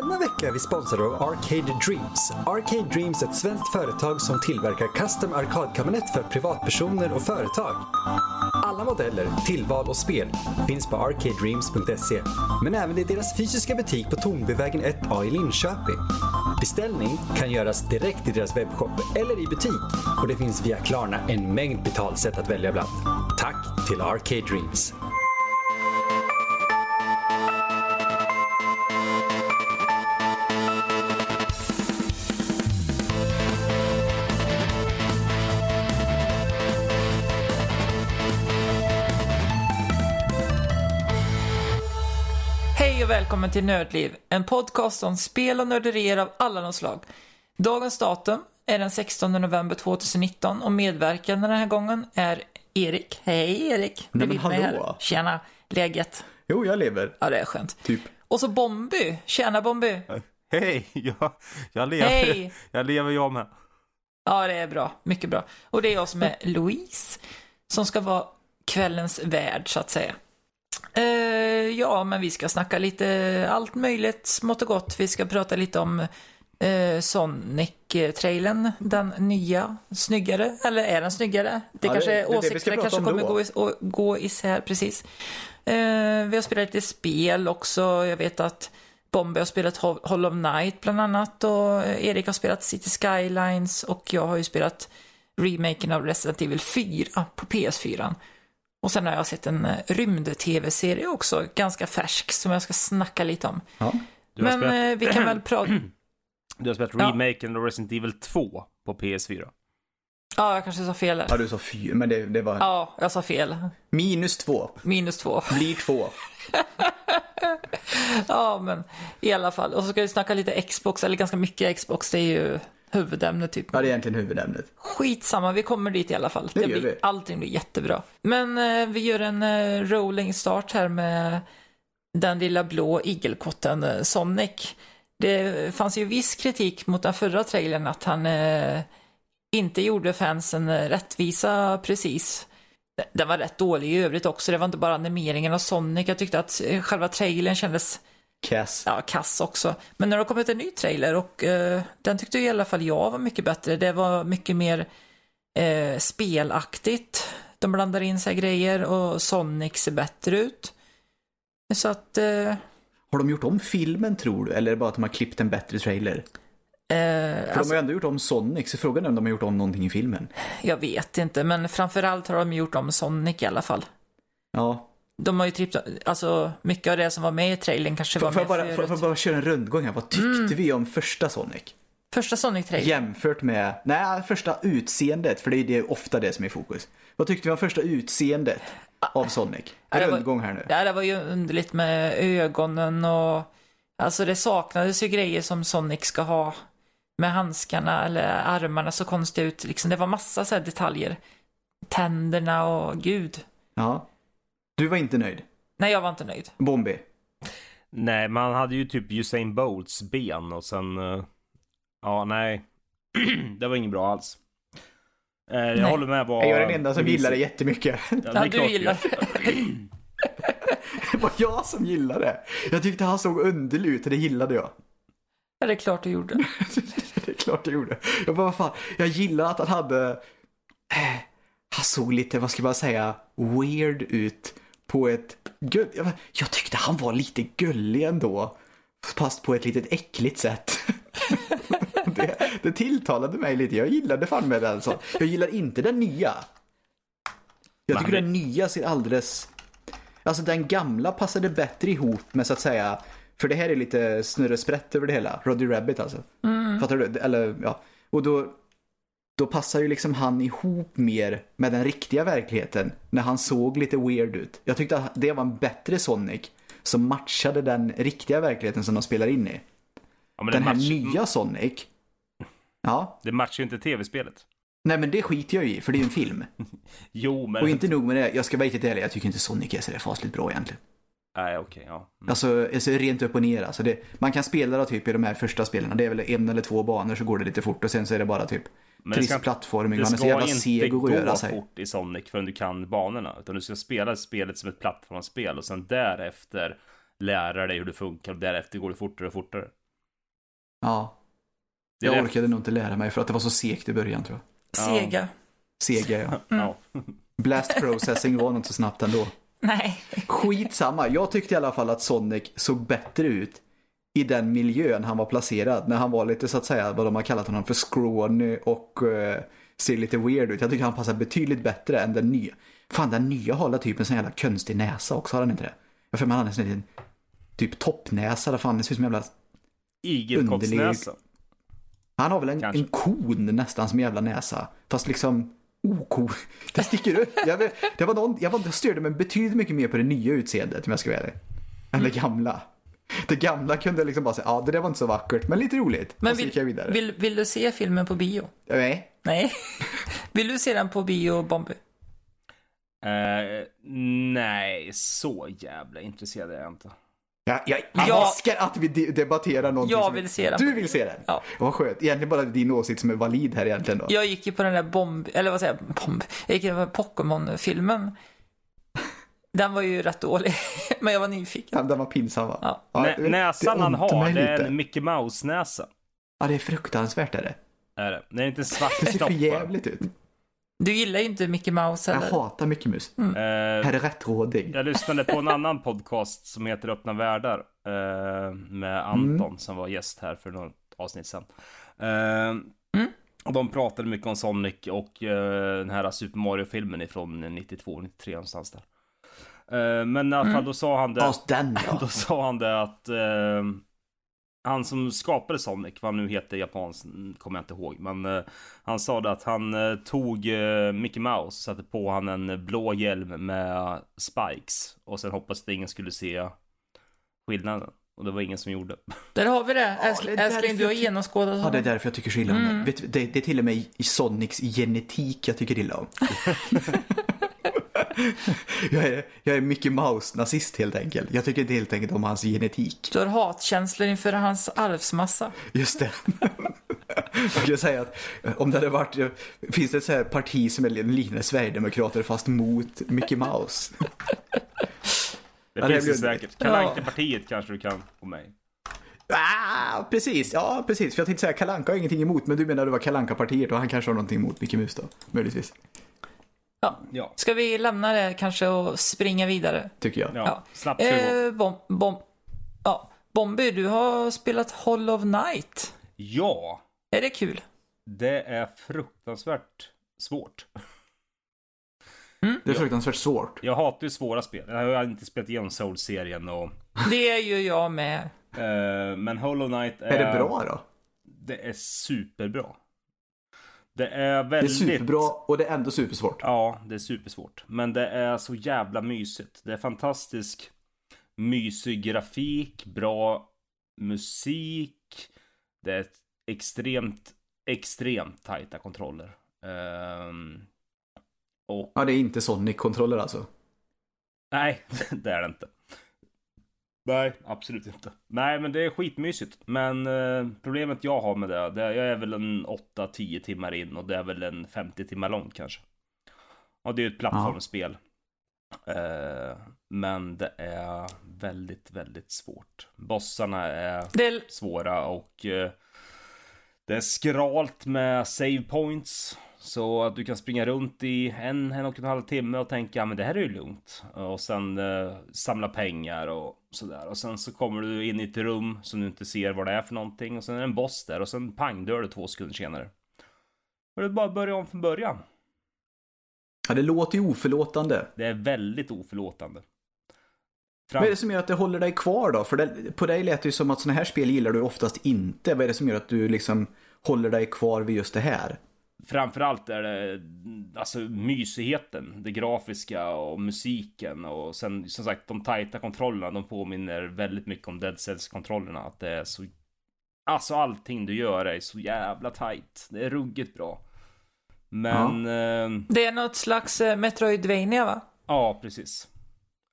Denna vecka är vi sponsrade av Arcade Dreams. Arcade Dreams är ett svenskt företag som tillverkar custom arkadkabinett för privatpersoner och företag. Alla modeller, tillval och spel finns på arcadedreams.se. Men även i deras fysiska butik på Tornbyvägen 1A i Linköping. Beställning kan göras direkt i deras webbshop eller i butik och det finns via Klarna en mängd betalsätt att välja bland. Tack till Arcade Dreams. Välkommen till Nördliv, en podcast om spel och nörderier av alla de slag. Dagens datum är den 16 november 2019 och medverkande den här gången är Erik. Hej Erik! Nej, men mig här. hallå. Tjena! Läget? Jo, jag lever. Ja, det är skönt. Typ. Och så Bomby. Tjena Bomby! Hej, jag, jag lever. Hej. Jag lever jag med. Ja, det är bra. Mycket bra. Och det är jag som är Louise, som ska vara kvällens värd, så att säga. Eh, ja, men vi ska snacka lite allt möjligt, smått och gott. Vi ska prata lite om eh, Sonic-trailern, den nya, snyggare. Eller är den snyggare? Det Ja, kanske det- det är det kanske om kommer gå, is, gå isär, precis. Eh, vi har spelat lite spel också. Jag vet att Bombe har spelat Ho- Hollow Knight bland annat och Erik har spelat City Skylines och jag har ju spelat remaken av Resident Evil 4 på PS4. Och sen har jag sett en eh, rymd-tv-serie också, ganska färsk, som jag ska snacka lite om. Ja. Men spelat, eh, vi kan väl prata... du har spelat Ja. remaken av Resident Evil 2 på PS4. Ja, jag kanske sa fel. Ja, du sa fyra, men det, det var Ja, jag sa fel. minus två. Minus två. Blir två. Ja, men i alla fall. Och så ska vi snacka lite Xbox, eller ganska mycket Xbox. Det är ju huvudämnet typ. Ja, det är egentligen huvudämnet. Skitsamma, vi kommer dit i alla fall. Det gör blir, vi. Allting blir jättebra. Men eh, vi gör en eh, rolling start här med den lilla blå igelkotten eh, Sonic. Det fanns ju viss kritik mot den förra trailern att han eh, inte gjorde fansen eh, rättvisa precis. Den var rätt dålig i övrigt också. Det var inte bara animeringen av Sonic. Jag tyckte att eh, själva trailern kändes Cass. ja, kass också. Men när det har kommit en ny trailer och eh, den tyckte i alla fall jag var mycket bättre. Det var mycket mer eh, spelaktigt. De blandar in sig grejer och Sonic ser bättre ut. Så att, eh, Har de gjort om filmen tror du? Eller är det bara att de har klippt en bättre trailer? eh, För de alltså, har ju ändå gjort om Sonic, så frågan är om de har gjort om någonting i filmen. jag vet inte, men framförallt har de gjort om Sonic i alla fall. Ja. De har ju trippt, alltså mycket av det som var med i trailern kanske Får var jag med bara, förut. får jag bara köra en rundgång här? Vad tyckte Mm. vi om första Sonic? Första Sonic-trailern. Jämfört med, nej, första utseendet, för det är det ofta det som är i fokus. Vad tyckte vi om första utseendet av Sonic? Ja, En var- rundgång här nu. Ja, det var ju underligt med ögonen och alltså det saknades ju grejer som Sonic ska ha med handskarna eller armarna så konstigt ut. Liksom, det var massa så detaljer. Tänderna och gud. Ja. Du var inte nöjd? Nej, jag var inte nöjd. Bombi? Nej, man hade ju typ Usain Bolts ben och sen... eh, ja, nej. det var inget bra alls. Eh, jag Nej. håller med vad... Jag är den enda som gillar det jättemycket. Ja, det är Ja, du klart gillar Det var jag som gillade det. Jag tyckte han såg underlig ut och det gillade jag. Ja, det är klart du gjorde. det är klart jag gjorde. Jag bara, vad fan, jag gillar att han hade, eh, han såg lite, vad ska man säga, weird ut på ett, gull, jag, tyckte han var lite gullig ändå. Fast på ett litet äckligt sätt. det, det tilltalade mig lite, jag gillade fan med den så. Jag gillar inte den nya. Jag tycker den nya ser alldeles, alltså den gamla passade bättre ihop med så att säga, för det här är lite snurresprätt över det hela, Roddy Rabbit alltså. Fattar du? Eller ja. Och då, då passar ju liksom han ihop mer med den riktiga verkligheten när han såg lite weird ut. Jag tyckte att det var en bättre Sonic som matchade den riktiga verkligheten som de spelar in i. Ja, Den här match, nya Sonic. Ja, det matchar ju inte tv-spelet. nej men det skiter jag i för det är ju en film. Jo, men... Och inte nog med det, jag ska vara riktigt ärlig, jag tycker inte Sonic är så fasligt bra egentligen. Nej, okej, ja. Mm. Alltså, alltså rent upp och ner. Alltså det, man kan spela då typ i de här första spelen. Det är väl en eller två banor så går det lite fort och sen så är det bara typ Men det trist ska- plattforming. Det så ska jävla inte gå göra sig. fort i Sonic förrän du kan banorna. Utan du ska spela spelet som ett plattformsspel och sen därefter lära dig hur det funkar och därefter går det fortare och fortare. Ja. Det Jag det- orkade nog inte lära mig för att det var så segt i början tror jag. Sega. Sega ja. Ja. Blast processing var nog inte så snabbt ändå. Nej. Skitsamma, jag tyckte i alla fall att Sonic såg bättre ut i den miljön han var placerad. När han var lite så att säga vad de har kallat honom för scrawny och eh, ser lite weird ut. Jag tycker han passar betydligt bättre än den nya. Fan den nya har typ en sån jävla konstig näsa också, har han inte det? Jag för mig han en sån liten typ toppnäsa, där fan det ser ut som en jävla... Igelkottsnäsa. Han har väl en, Kanske. en kon nästan som en jävla näsa. Fast liksom oko. Det sticker upp. Jag, det var någon, jag, var, jag störde mig betydligt mycket mer på det nya utseendet om jag ska vara ärlig. Än det gamla. Det gamla kunde jag liksom bara säga, ja det där var inte så vackert, men lite roligt. Men gick jag vill, vidare. vill, vill du se filmen på bio? Nej. Nej. Vill du se den på bio, Bombi? Eh, nej, så jävla intresserad är jag inte. Jag, jag Ja. älskar att vi de- debatterar någonting. Jag vill se den. Du vill se den? Ja. Vad skönt. Egentligen bara din åsikt som är valid här egentligen då. Jag gick ju på den där bomb, eller vad säger jag, bomb, jag gick på Pokémon-filmen. Den var ju rätt dålig, men jag var nyfiken. Den, den var pinsam va? Ja. Nä, det- näsan det han har, det är lite. en Mickey Mouse-näsa. Ja, det är fruktansvärt är det. Är det. det är inte en svart Det ser för jävligt ut. Du gillar ju inte Mickey Mouse Jag eller? hatar mycket mus. Eh, Här är rättrådig. Jag lyssnade på en annan podcast som heter Öppna Världar. Eh, med Anton Mm. som var gäst här för något avsnitt sedan. Eh, och de pratade mycket om Sonic och den här Super Mario-filmen ifrån 92, 93 någonstans där. Eh, men i alla fall då sa han det. Den Då sa han det att eh, han som skapade Sonic, vad han nu heter japanskt, kommer jag inte ihåg. Men eh, han sa det att han eh, tog eh, Mickey Mouse och satte på han en blå hjälm med spikes. Och sen hoppades att ingen skulle se skillnaden. Och det var ingen som gjorde. Där har vi det. Älskling, du har genomskådat Ja, det är honom. därför jag tycker så illa om Mm. det, det är till och med i, i Sonics genetik jag tycker illa om. jag, är, jag är Mickey Mouse-nazist helt enkelt. Jag tycker inte helt enkelt om hans genetik. Du har hatkänslor inför hans arvsmassa. Just det. Jag skulle säga att eh, om det hade varit, eh, finns det ett så här parti som är liknar Sverigedemokrater fast mot Mickey Mouse? Det finns det säkert. Kalle partiet kanske du kan på mig. Ah, precis, ja precis. För jag tänkte säga Kalanka har ingenting emot, men du menar det var Kalanka partiet och han kanske har någonting emot Mickey Mouse då? Möjligtvis, Ja. Ja. Ska vi lämna det kanske och springa vidare? tycker jag. Ja, Ja. snabbt ska det gå. Eh, bom, bom, ja. Bombi, du har spelat Hall of Night. Ja, Är det kul? det är fruktansvärt svårt. Det är fruktansvärt svårt. Jag hatar ju svåra spel. Jag har inte spelat igenom Soul-serien och... Det är ju jag med. eh, men Hollow Knight är... Är det bra då? Det är superbra. Det är Det är väldigt... superbra och det är ändå supersvårt. Ja, det är supersvårt. Men det är så jävla mysigt. Det är fantastisk mysig grafik, bra musik. Det är extremt, extremt tajta kontroller. Ehm, och Ja, det är inte Sonic-kontroller alltså. nej, det är det inte. Nej, absolut inte. Nej, men det är skitmysigt. Men eh, problemet jag har med det, det jag är väl en 8-10 timmar in och det är väl en 50 timmar långt kanske. Och det är ju ett plattformsspel. Eh, men det är väldigt, väldigt svårt. Bossarna är Det svåra och eh, det är skralt med save points. Så att du kan springa runt i en, en och en halv timme och tänka, men det här är ju lugnt. Och sen eh, samla pengar och sådär. Och sen så kommer du in i ett rum som du inte ser vad det är för någonting. Och sen är det en boss där och sen pang, dör du två sekunder senare. Och det är bara att börja om från början. Ja, det låter ju oförlåtande. Det är väldigt oförlåtande. Fram- Vad är det som gör att det håller dig kvar då? För det, på dig lät det ju som att sådana här spel gillar du oftast inte. Vad är det som gör att du liksom håller dig kvar vid just det här? Framförallt är det alltså mysigheten, det grafiska och musiken och sen som sagt de tajta kontrollerna, de påminner väldigt mycket om Dead Cells-kontrollerna. Att det är så... Alltså allting du gör är så jävla tajt. Det är ruggigt bra. Men... Ja, eh, det är något slags eh, Metroidvania va? ja precis.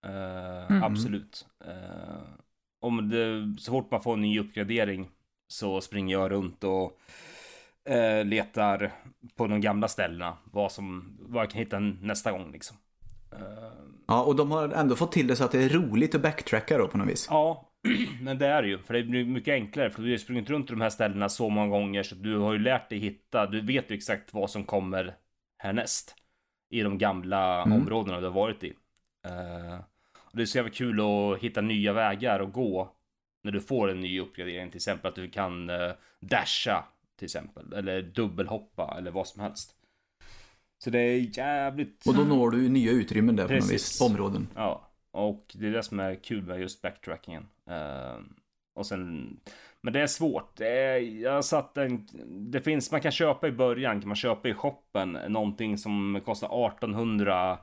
Eh, Absolut. Eh, om det, så fort man får en ny uppgradering så springer jag runt och eh, letar på de gamla ställena. Vad, som, vad jag kan hitta nästa gång liksom. Eh, Ja, och de har ändå fått till det så att det är roligt att backtracka då på något vis. ja, men det är det ju. För det blir mycket enklare. För du har sprungit runt de här ställena så många gånger. Så du har ju lärt dig hitta. Du vet ju exakt vad som kommer härnäst. I de gamla Mm. områdena du har varit i. Eh, och det är så jävla kul att hitta nya vägar att gå. När du får en ny uppgradering. Till exempel att du kan uh, dasha. Till exempel. Eller dubbelhoppa. Eller vad som helst. Så det är jävligt... Och då når du nya utrymmen där på Precis. vis, områden. Ja, och det är det som är kul med just backtrackingen. Eh, och sen, men det är svårt. Det, är, jag satt en, det finns, man kan köpa i början, kan man köpa i shoppen någonting som kostar 1800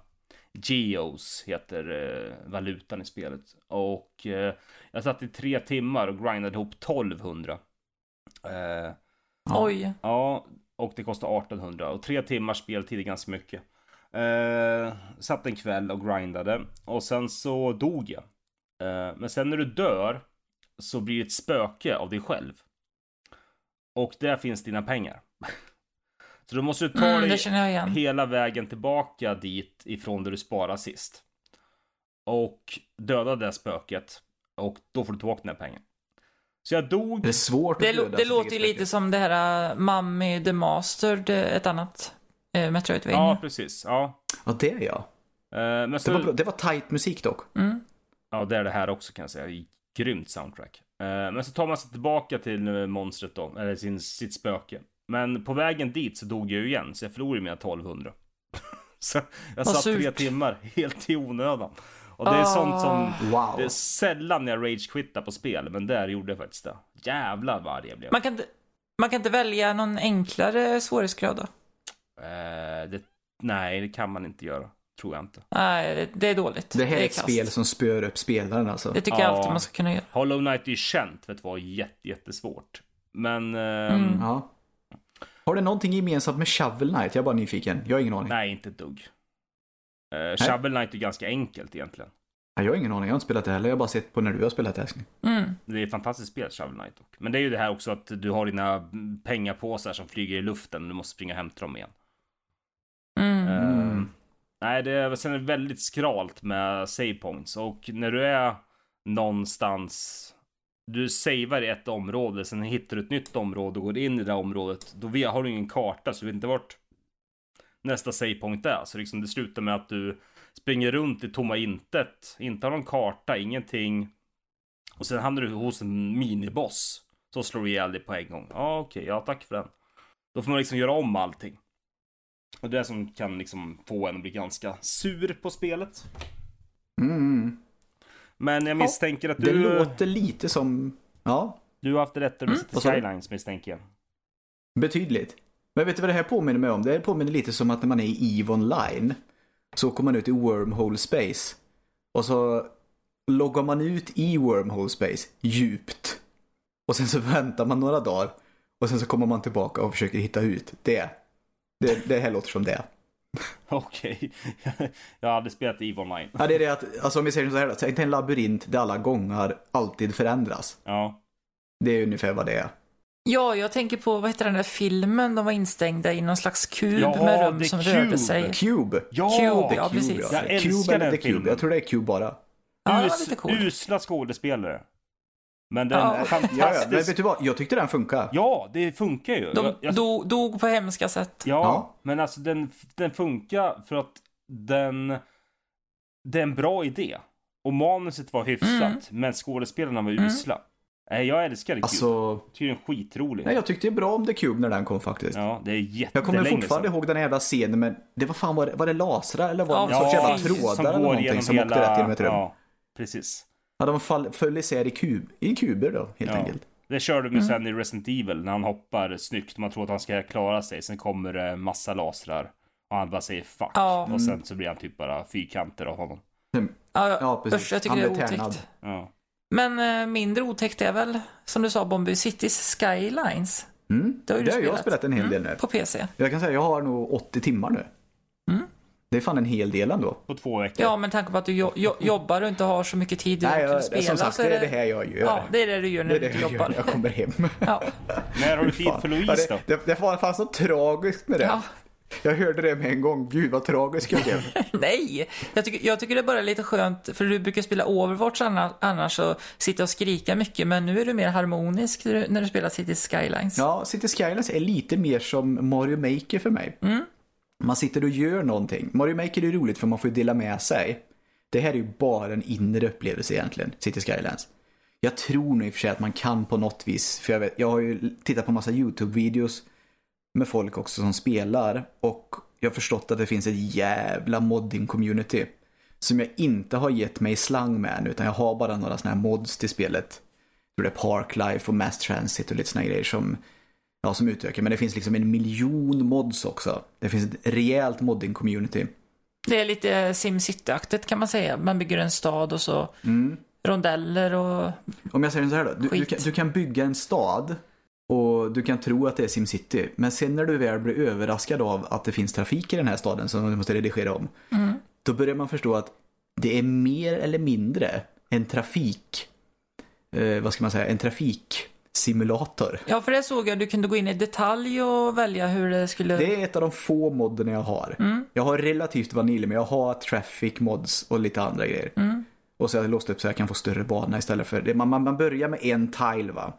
geos, heter eh, valutan i spelet. Och eh, jag satt i tre timmar och grindade ihop 1200. Eh, Ja. Oj. Ja, och det kostar 1800 och tre timmars speltid är ganska mycket. Eh, satt en kväll och grindade och sen så dog jag. Eh, men sen när du dör så blir det ett spöke av dig själv. Och där finns dina pengar. så då måste du ta Mm, dig hela vägen tillbaka dit ifrån där du sparade sist. Och döda det spöket. Och då får du tillbaka dina pengar. Så jag dog. Det är svårt Det, att lo- döda det låter ju lite som det här uh, Mummy the Mastered, ett annat uh, Metroidvania. Ja, precis. Ja. Ja, det är jag. Eh, men så... Det var, bra- det var tight musik dock. Mm. Ja, det är det här också kan jag säga. Grymt soundtrack. Eh, men så tar man sig tillbaka till eh, monstret då, eller sin, sitt spöke. Men på vägen dit så dog jag ju igen, så jag förlorade mina 1200. så jag Vad satt tre surt. timmar helt i onödan. Och det är sånt som, Wow. det är sällan jag rage-quittar på spel, men där gjorde jag faktiskt det. Jävlar vad arg jag blev. Man, kan inte, man kan inte välja någon enklare svårighetsgrad då? Eh, det, nej, det kan man inte göra. Tror jag inte. Nej, det, det är dåligt. Det här är ett kast. spel som spör upp spelaren alltså. Det tycker jag Ja. alltid man ska kunna göra. Hollow Knight är ju känt för att vara jätte, jättesvårt. Men... ehm, Mm. Ja. Har det någonting gemensamt med Shovel Knight? Jag är bara nyfiken. Jag har ingen aning. Nej, inte ett dugg. Uh, Shovel Knight är ganska enkelt egentligen. Ja, Jag har ingen aning. Jag har inte spelat det heller. Jag har bara sett på när du har spelat det. älskling. Mm. Det är ett fantastiskt spel, Shovel Knight. dock. Men det är ju det här också att du har dina pengapåsar som flyger i luften och du måste springa och hämta dem igen. Mm. Eh, nej, det är, sen är det väldigt skralt med save points. Och när du är någonstans... Du savear i ett område, sen hittar du ett nytt område och går in i det området. Då vi- har du ingen karta, så du vet inte vart nästa save point är. Så liksom det slutar med att du springer runt i tomma intet. Inte har någon karta, ingenting. Och sen hamnar du hos en miniboss. Så slår du ihjäl dig på en gång. Ja, okej, ja tack för den. Då får man liksom göra om allting. Och det är det som kan liksom få en att bli ganska sur på spelet. Mm. Men jag misstänker att Det du, låter lite som... Ja, du har haft rätt med Mm. City? Skylines misstänker jag. betydligt. Men vet du vad det här påminner mig om? Det här påminner lite som att när man är i EVE Online så kommer man ut i Wormhole Space. Och så loggar man ut i Wormhole Space djupt. Och sen så väntar man några dagar. Och sen så kommer man tillbaka och försöker hitta ut. Det. Det, det här låter som det. Okej. jag har aldrig spelat EVE Online. Ja, det är det att, alltså om vi säger så här, tänk en labyrint där alla gångar alltid förändras. Ja. Det är ungefär vad det är. Ja, jag tänker på, vad heter den där filmen? De var instängda i någon slags kub Ja, med rum som Cube. rörde sig. Cube. Ja! Cube, ja Cube, precis. Jag älskar Cube eller den Cube. filmen. Jag tror det är Cube bara. Ja, Us, lite cool. Usla skådespelare. Men den Ja. är Ja, ja, men fantastisk. vet du vad? Jag tyckte den funkar. Ja, det funkar ju. De Jag- dog, dog på hemska sätt. Ja, Ja. men alltså den, den funkar för att den... Det är en bra idé. Och manuset var hyfsat, Mm. men skådespelarna var usla. Nej, jag älskade Cube. Alltså, Jag tycker den är skitrolig. nej, jag tyckte bra om The Cube när den kom faktiskt. Ja, det är Jag jättelänge kommer fortfarande sedan. ihåg den här jävla scenen men det var fan, var det, var det lasrar eller var det Ja, någon sorts jävla trådar eller någonting som åkte rätt genom ett rum? Ja, Ja, precis. de fall, föll isär i, kub, i kuber då, helt Ja. enkelt. Det körde Mm. de sen i Resident Evil när han hoppar snyggt. Man tror att han ska klara sig. Sen kommer det massa lasrar. Och han bara säger fuck. Ja. Och sen så blir han typ bara fyrkanter av honom. Ja, Ja, ja precis. usch, jag tycker Han det är otäckt. Ja. Men eh, mindre otäckt är väl, som du sa, Bomby Cities Skylines Mm. Det har ju Det du har jag spelat. spelat en hel del nu. på PC. Jag kan säga jag har nog 80 timmar nu. Mm. Det är fan en hel del ändå. På två veckor. Ja, men tanke på att du jo jo jobbar och inte har så mycket tid Nej, till jag, att spela. som sagt, så det är det här jag gör. Ja, det är det du gör Det när är du det inte jag gör jobbar. när jag kommer hem. Ja. När har du tid för Louise då? det, det, det var fan så tragiskt med det. Ja. Jag hörde det med en gång. Gud vad tragisk jag blev. Nej, jag tycker, jag tycker det är bara lite skönt, för du brukar spela Overwatch annars, annars och sitta och skrika mycket, men nu är du mer harmonisk när du, spelar City Skylines. Ja, City Skylines är lite mer som Mario Maker för mig. Man sitter och gör någonting. Mario Maker är roligt för man får dela med sig. Det här är ju bara en inre upplevelse egentligen, City Skylines. Jag tror nog i och för sig att man kan på något vis, för jag, vet, jag har ju tittat på massa YouTube-videos med folk också som spelar och jag har förstått att det finns ett jävla modding-community som jag inte har gett mig slang med än, utan jag har bara några sådana här mods till spelet. Jag tror det är Parklife och Mass Transit och lite sådana grejer som, ja, som utökar. Men det finns liksom en miljon mods också. Det finns ett rejält modding-community. Det är lite SimCity-aktigt kan man säga. Man bygger en stad och så Mm. rondeller och... Om jag säger så här då. Du, du, kan, du kan bygga en stad och du kan tro att det är SimCity. Men sen när du väl blir överraskad av att det finns trafik i den här staden som du måste redigera om. Då börjar man förstå att det är mer eller mindre en trafik, eh, vad ska man säga, en trafiksimulator. Ja, för det såg jag. Du kunde gå in i detalj och välja hur det skulle... Det är ett av de få modderna jag har. Jag har relativt vanilj men jag har traffic mods och lite andra grejer. Och så har jag låst upp så jag kan få större bana istället för det. Man, man, man börjar med en tile va.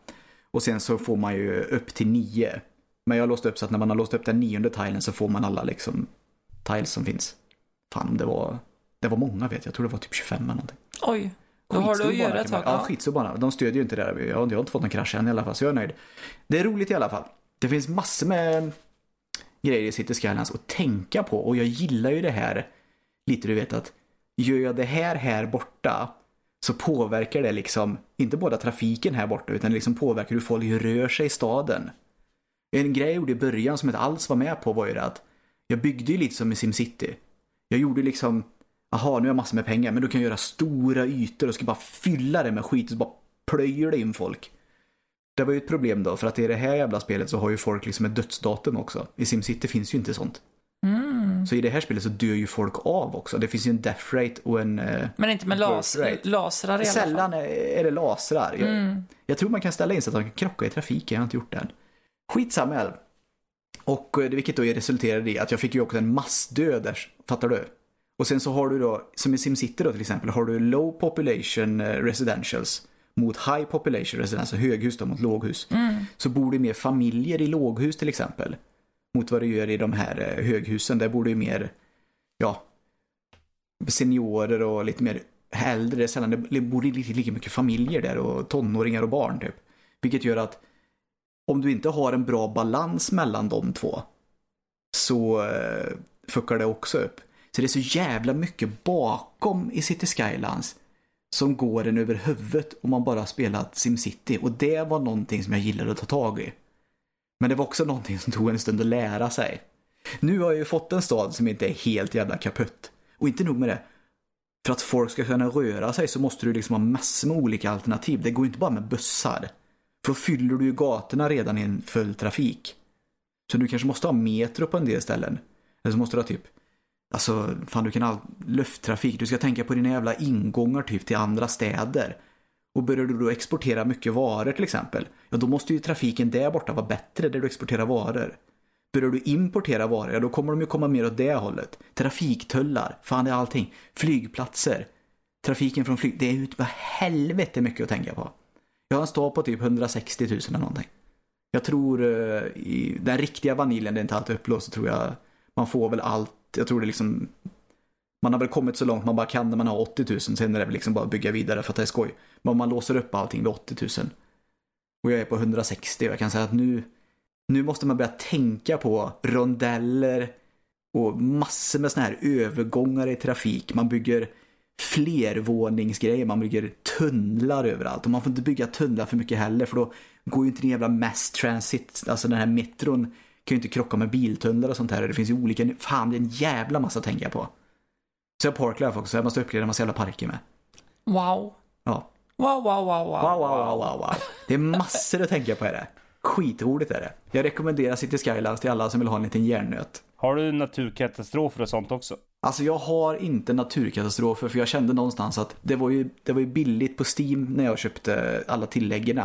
Och sen så får man ju upp till nio. Men jag har låst upp så att när man har låst upp den nionde tilen så får man alla liksom tiles som finns. Fan det var, det var många vet jag. Jag tror det var typ 25 eller någonting. Oj, då har du att göra ett tag. Ja, skitstor bana. De stödjer ju inte det där. Jag, har- jag har inte fått någon krasch än i alla fall, så jag är nöjd. Det är roligt i alla fall. Det finns massor med grejer i City Skylines att tänka på och jag gillar ju det här lite du vet att gör jag det här här borta så påverkar det liksom inte bara trafiken här borta utan det liksom påverkar hur folk rör sig i staden. En grej jag gjorde i början som jag inte alls var med på var ju det att jag byggde ju lite som i SimCity. Jag gjorde liksom, aha nu har jag massor med pengar men du kan göra stora ytor och ska bara fylla det med skit och så bara plöjer det in folk. Det var ju ett problem då för att i det här jävla spelet så har ju folk liksom ett dödsdatum också. I SimCity finns ju inte sånt. Mm. Så i det här spelet så dör ju folk av också. Det finns ju en death rate och en... eh, Men inte med las rate. lasrar i alla fall. Sällan är är det lasrar. Jag, Mm. jag tror man kan ställa in så att de kan krocka i trafiken. Jag har inte gjort det än. Skitsamma Al. Och eh, vilket då resulterade i att jag fick ju också en massdöd där. Fattar du? Och sen så har du då, som i SimCity då till exempel, har du low population eh, residentials mot high population residentials, alltså höghus då mot låghus. Så bor det mer familjer i låghus till exempel. Mot vad det gör i de här eh, höghusen. Där bor det ju mer, ja, seniorer och lite mer äldre. Det är sällan det bor lite lika mycket familjer där och tonåringar och barn typ. Vilket gör att om du inte har en bra balans mellan de två så eh, fuckar det också upp. Så det är så jävla mycket bakom i City Skylines som går en över huvudet om man bara spelat SimCity. Och det var någonting som jag gillade att ta tag i. Men det var också någonting som tog en stund att lära sig. Nu har jag ju fått en stad som inte är helt jävla kaputt. Och inte nog med det. För att folk ska kunna röra sig så måste du liksom ha massor med olika alternativ. Det går inte bara med bussar. För då fyller du ju gatorna redan i en full trafik. Så du kanske måste ha metro på en del ställen. Eller så måste du ha typ, alltså fan du kan ha lufttrafik. Du ska tänka på dina jävla ingångar typ till andra städer. Och börjar du då exportera mycket varor till exempel, ja då måste ju trafiken där borta vara bättre där du exporterar varor. Börjar du importera varor, ja då kommer de ju komma mer åt det hållet. Trafiktullar, fan det är allting. Flygplatser. Trafiken från flyg, det är ju bara helvete mycket att tänka på. Jag har en stad på typ 160 000 eller någonting. Jag tror eh, i den riktiga vaniljen, det är inte alltid upplåst, så tror jag man får väl allt. Jag tror det liksom man har väl kommit så långt man bara kan när man har 80 000. Sen är det väl liksom bara att bygga vidare för att det är skoj. Men om man låser upp allting vid 80 000 och jag är på 160 och jag kan säga att nu, nu måste man börja tänka på rondeller och massor med såna här övergångar i trafik. Man bygger flervåningsgrejer, man bygger tunnlar överallt. Och man får inte bygga tunnlar för mycket heller för då går ju inte den jävla mass transit, alltså den här metron kan ju inte krocka med biltunnlar och sånt här. Det finns ju olika, fan det är en jävla massa att tänka på. Så jag Parklife också, jag måste uppleva en massa jävla parker med. Wow. Ja. Wow, wow, wow, wow. Wow, wow, wow, wow, wow. Det är massor att tänka på är det. Skitroligt är det. Jag rekommenderar City Skylines till alla som vill ha en liten hjärnnöt. Har du naturkatastrofer och sånt också? Alltså jag har inte naturkatastrofer för jag kände någonstans att det var ju, det var ju billigt på Steam när jag köpte alla tilläggen.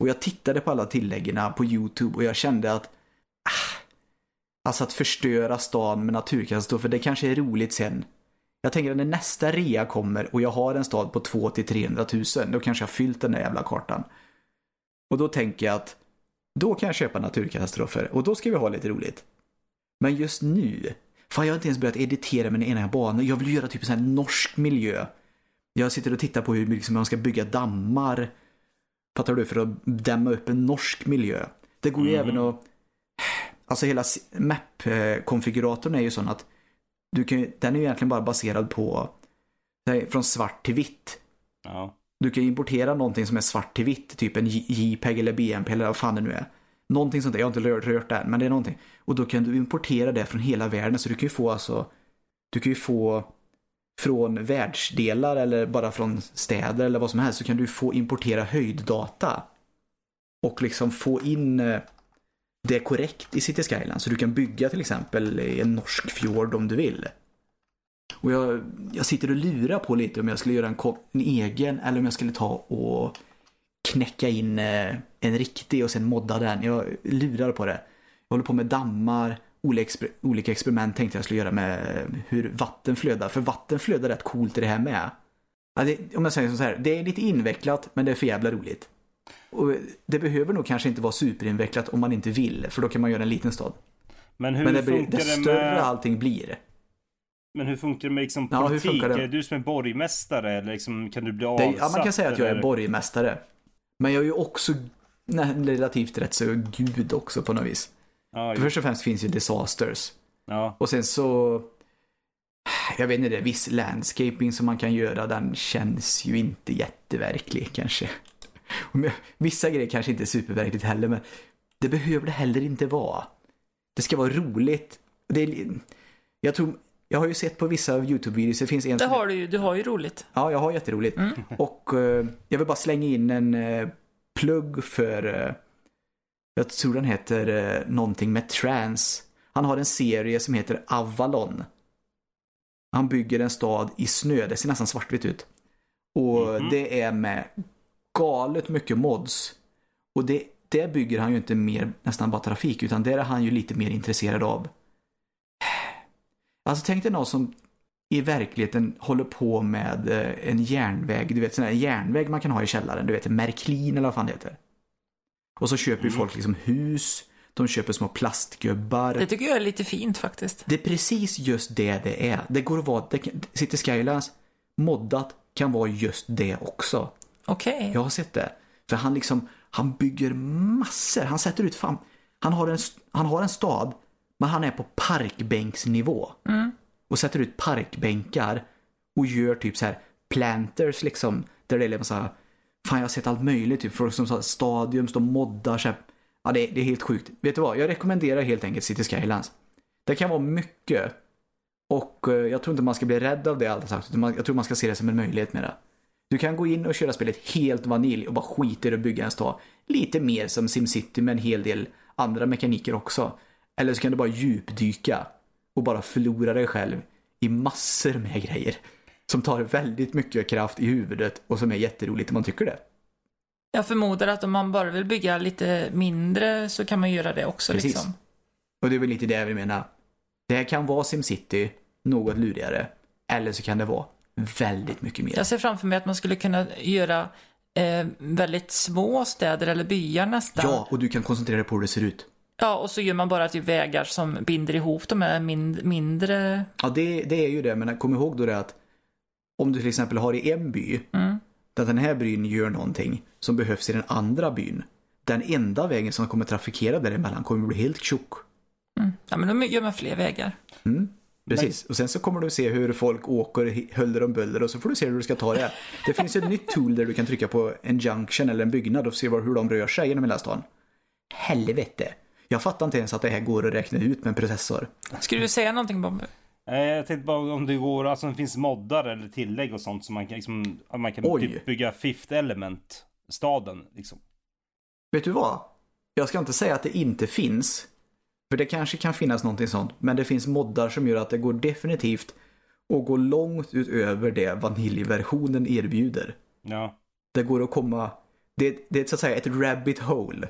Och jag tittade på alla tilläggen på YouTube och jag kände att ah, Alltså att förstöra stan med naturkatastrofer, det kanske är roligt sen. Jag tänker att när nästa rea kommer och jag har en stad på 2 till 300 000, då kanske jag har fyllt den där jävla kartan. Och då tänker jag att då kan jag köpa naturkatastrofer och då ska vi ha lite roligt. Men just nu, fan jag har inte ens börjat editera mina egna banor. Jag vill göra typ en sån här norsk miljö. Jag sitter och tittar på hur liksom man ska bygga dammar. Fattar du? För att dämma upp en norsk miljö. Det går ju Mm. även att... Alltså hela map-konfiguratorn är ju sån att du kan, den är ju egentligen bara baserad på från svart till vitt. Ja. Du kan importera någonting som är svart till vitt, typ en JPEG eller BMP eller vad fan det nu är. Någonting sånt där, jag har inte rört, rört det än, men det är någonting. Och då kan du importera det från hela världen, så du kan ju få alltså, du kan ju få från världsdelar eller bara från städer eller vad som helst, så kan du få importera höjddata. Och liksom få in det är korrekt i City Skyline. Så du kan bygga till exempel i en norsk fjord om du vill. Och jag, jag sitter och lurar på lite om jag skulle göra en, en egen eller om jag skulle ta och knäcka in eh, en riktig och sen modda den. Jag lurar på det. Jag håller på med dammar, olika, experiment tänkte jag skulle göra med hur vatten flödar. För vatten flödar rätt coolt i det här med. Alltså, om jag säger så här, det är lite invecklat men det är för jävla roligt. Och det behöver nog kanske inte vara superinvecklat om man inte vill, för då kan man göra en liten stad. Men hur Men det, blir, funkar det det större med... allting blir. Men hur funkar det med liksom Ja, politik? det? Är du som är borgmästare eller liksom, kan du bli Det, avsatt? ja, man kan säga att jag är borgmästare. Men jag är ju också nej, relativt rätt så gud också på något vis. Ja, För Först och främst finns ju disasters. ja. Och sen så, jag vet inte, det, viss landscaping som man kan göra, den känns ju inte jätteverklig kanske. Vissa grejer kanske inte är superverkligt heller, men det behöver det heller inte vara. Det ska vara roligt. Det är, jag tror, jag har ju sett på vissa YouTube-videos, det finns en Det har du ju, du har ju roligt. Ja, jag har jätteroligt. Och eh, jag vill bara slänga in en eh, plugg för, eh, jag tror den heter eh, någonting med trans. Han har en serie som heter Avalon. Han bygger en stad i snö, det ser nästan svartvitt ut. Och Mhm. det är med galet mycket mods. Och det, det bygger han ju inte mer nästan bara trafik, utan det är han ju lite mer intresserad av. Alltså tänk dig någon som i verkligheten håller på med eh, en järnväg, du vet sån här järnväg man kan ha i källaren, du vet Märklin eller vad fan det heter. Och så köper ju Mm. folk liksom hus, de köper små plastgubbar. Det tycker jag är lite fint faktiskt. Det är precis just det det är. Det går att vara, det, City Skylines moddat kan vara just det också. Okej. Jag har sett det. För han liksom, han bygger massor. Han sätter ut fan, han har en, han har en stad, men han är på parkbänksnivå. Och sätter ut parkbänkar och gör typ så här planters liksom. Där det är liksom så här, fan jag har sett allt möjligt. Typ folk som stadiums, de moddar så här. Ja det, det är helt sjukt. Vet du vad? Jag rekommenderar helt enkelt City Skylines. Det kan vara mycket. Och eh, jag tror inte man ska bli rädd av det sagt. Jag tror man ska se det som en möjlighet med det. Du kan gå in och köra spelet helt vanilj och bara skita i att bygga en stad. Lite mer som SimCity med en hel del andra mekaniker också. Eller så kan du bara djupdyka och bara förlora dig själv i massor med grejer. Som tar väldigt mycket kraft i huvudet och som är jätteroligt om man tycker det. Jag förmodar att om man bara vill bygga lite mindre så kan man göra det också Precis. liksom. Och det är väl lite det jag vill mena. Det här kan vara SimCity, något lurigare. Eller så kan det vara väldigt mycket mer. Jag ser framför mig att man skulle kunna göra eh, väldigt små städer eller byar nästan. Ja, och du kan koncentrera dig på hur det ser ut. Ja, och så gör man bara typ vägar som binder ihop de här min- mindre... Ja, det, det är ju det, men kom ihåg då det att om du till exempel har i en by, Mm. där den här byn gör någonting som behövs i den andra byn. Den enda vägen som kommer trafikera däremellan kommer bli helt tjock. Ja, men då gör man fler vägar. Mm. Precis, och sen så kommer du se hur folk åker huller om buller och så får du se hur du ska ta det. Det finns ett nytt tool där du kan trycka på en junction eller en byggnad och se hur de rör sig genom hela stan. Helvete! Jag fattar inte ens att det här går att räkna ut med en processor. Skulle du säga någonting Bobby? Eh, Jag tänkte bara om det går, alltså det finns moddar eller tillägg och sånt som man kan liksom, man kan Oj. typ bygga fifth element staden liksom. Vet du vad? Jag ska inte säga att det inte finns. För det kanske kan finnas någonting sånt. Men det finns moddar som gör att det går definitivt att gå långt utöver det vaniljversionen erbjuder. Ja. Det går att komma... Det, det är så att säga ett rabbit hole.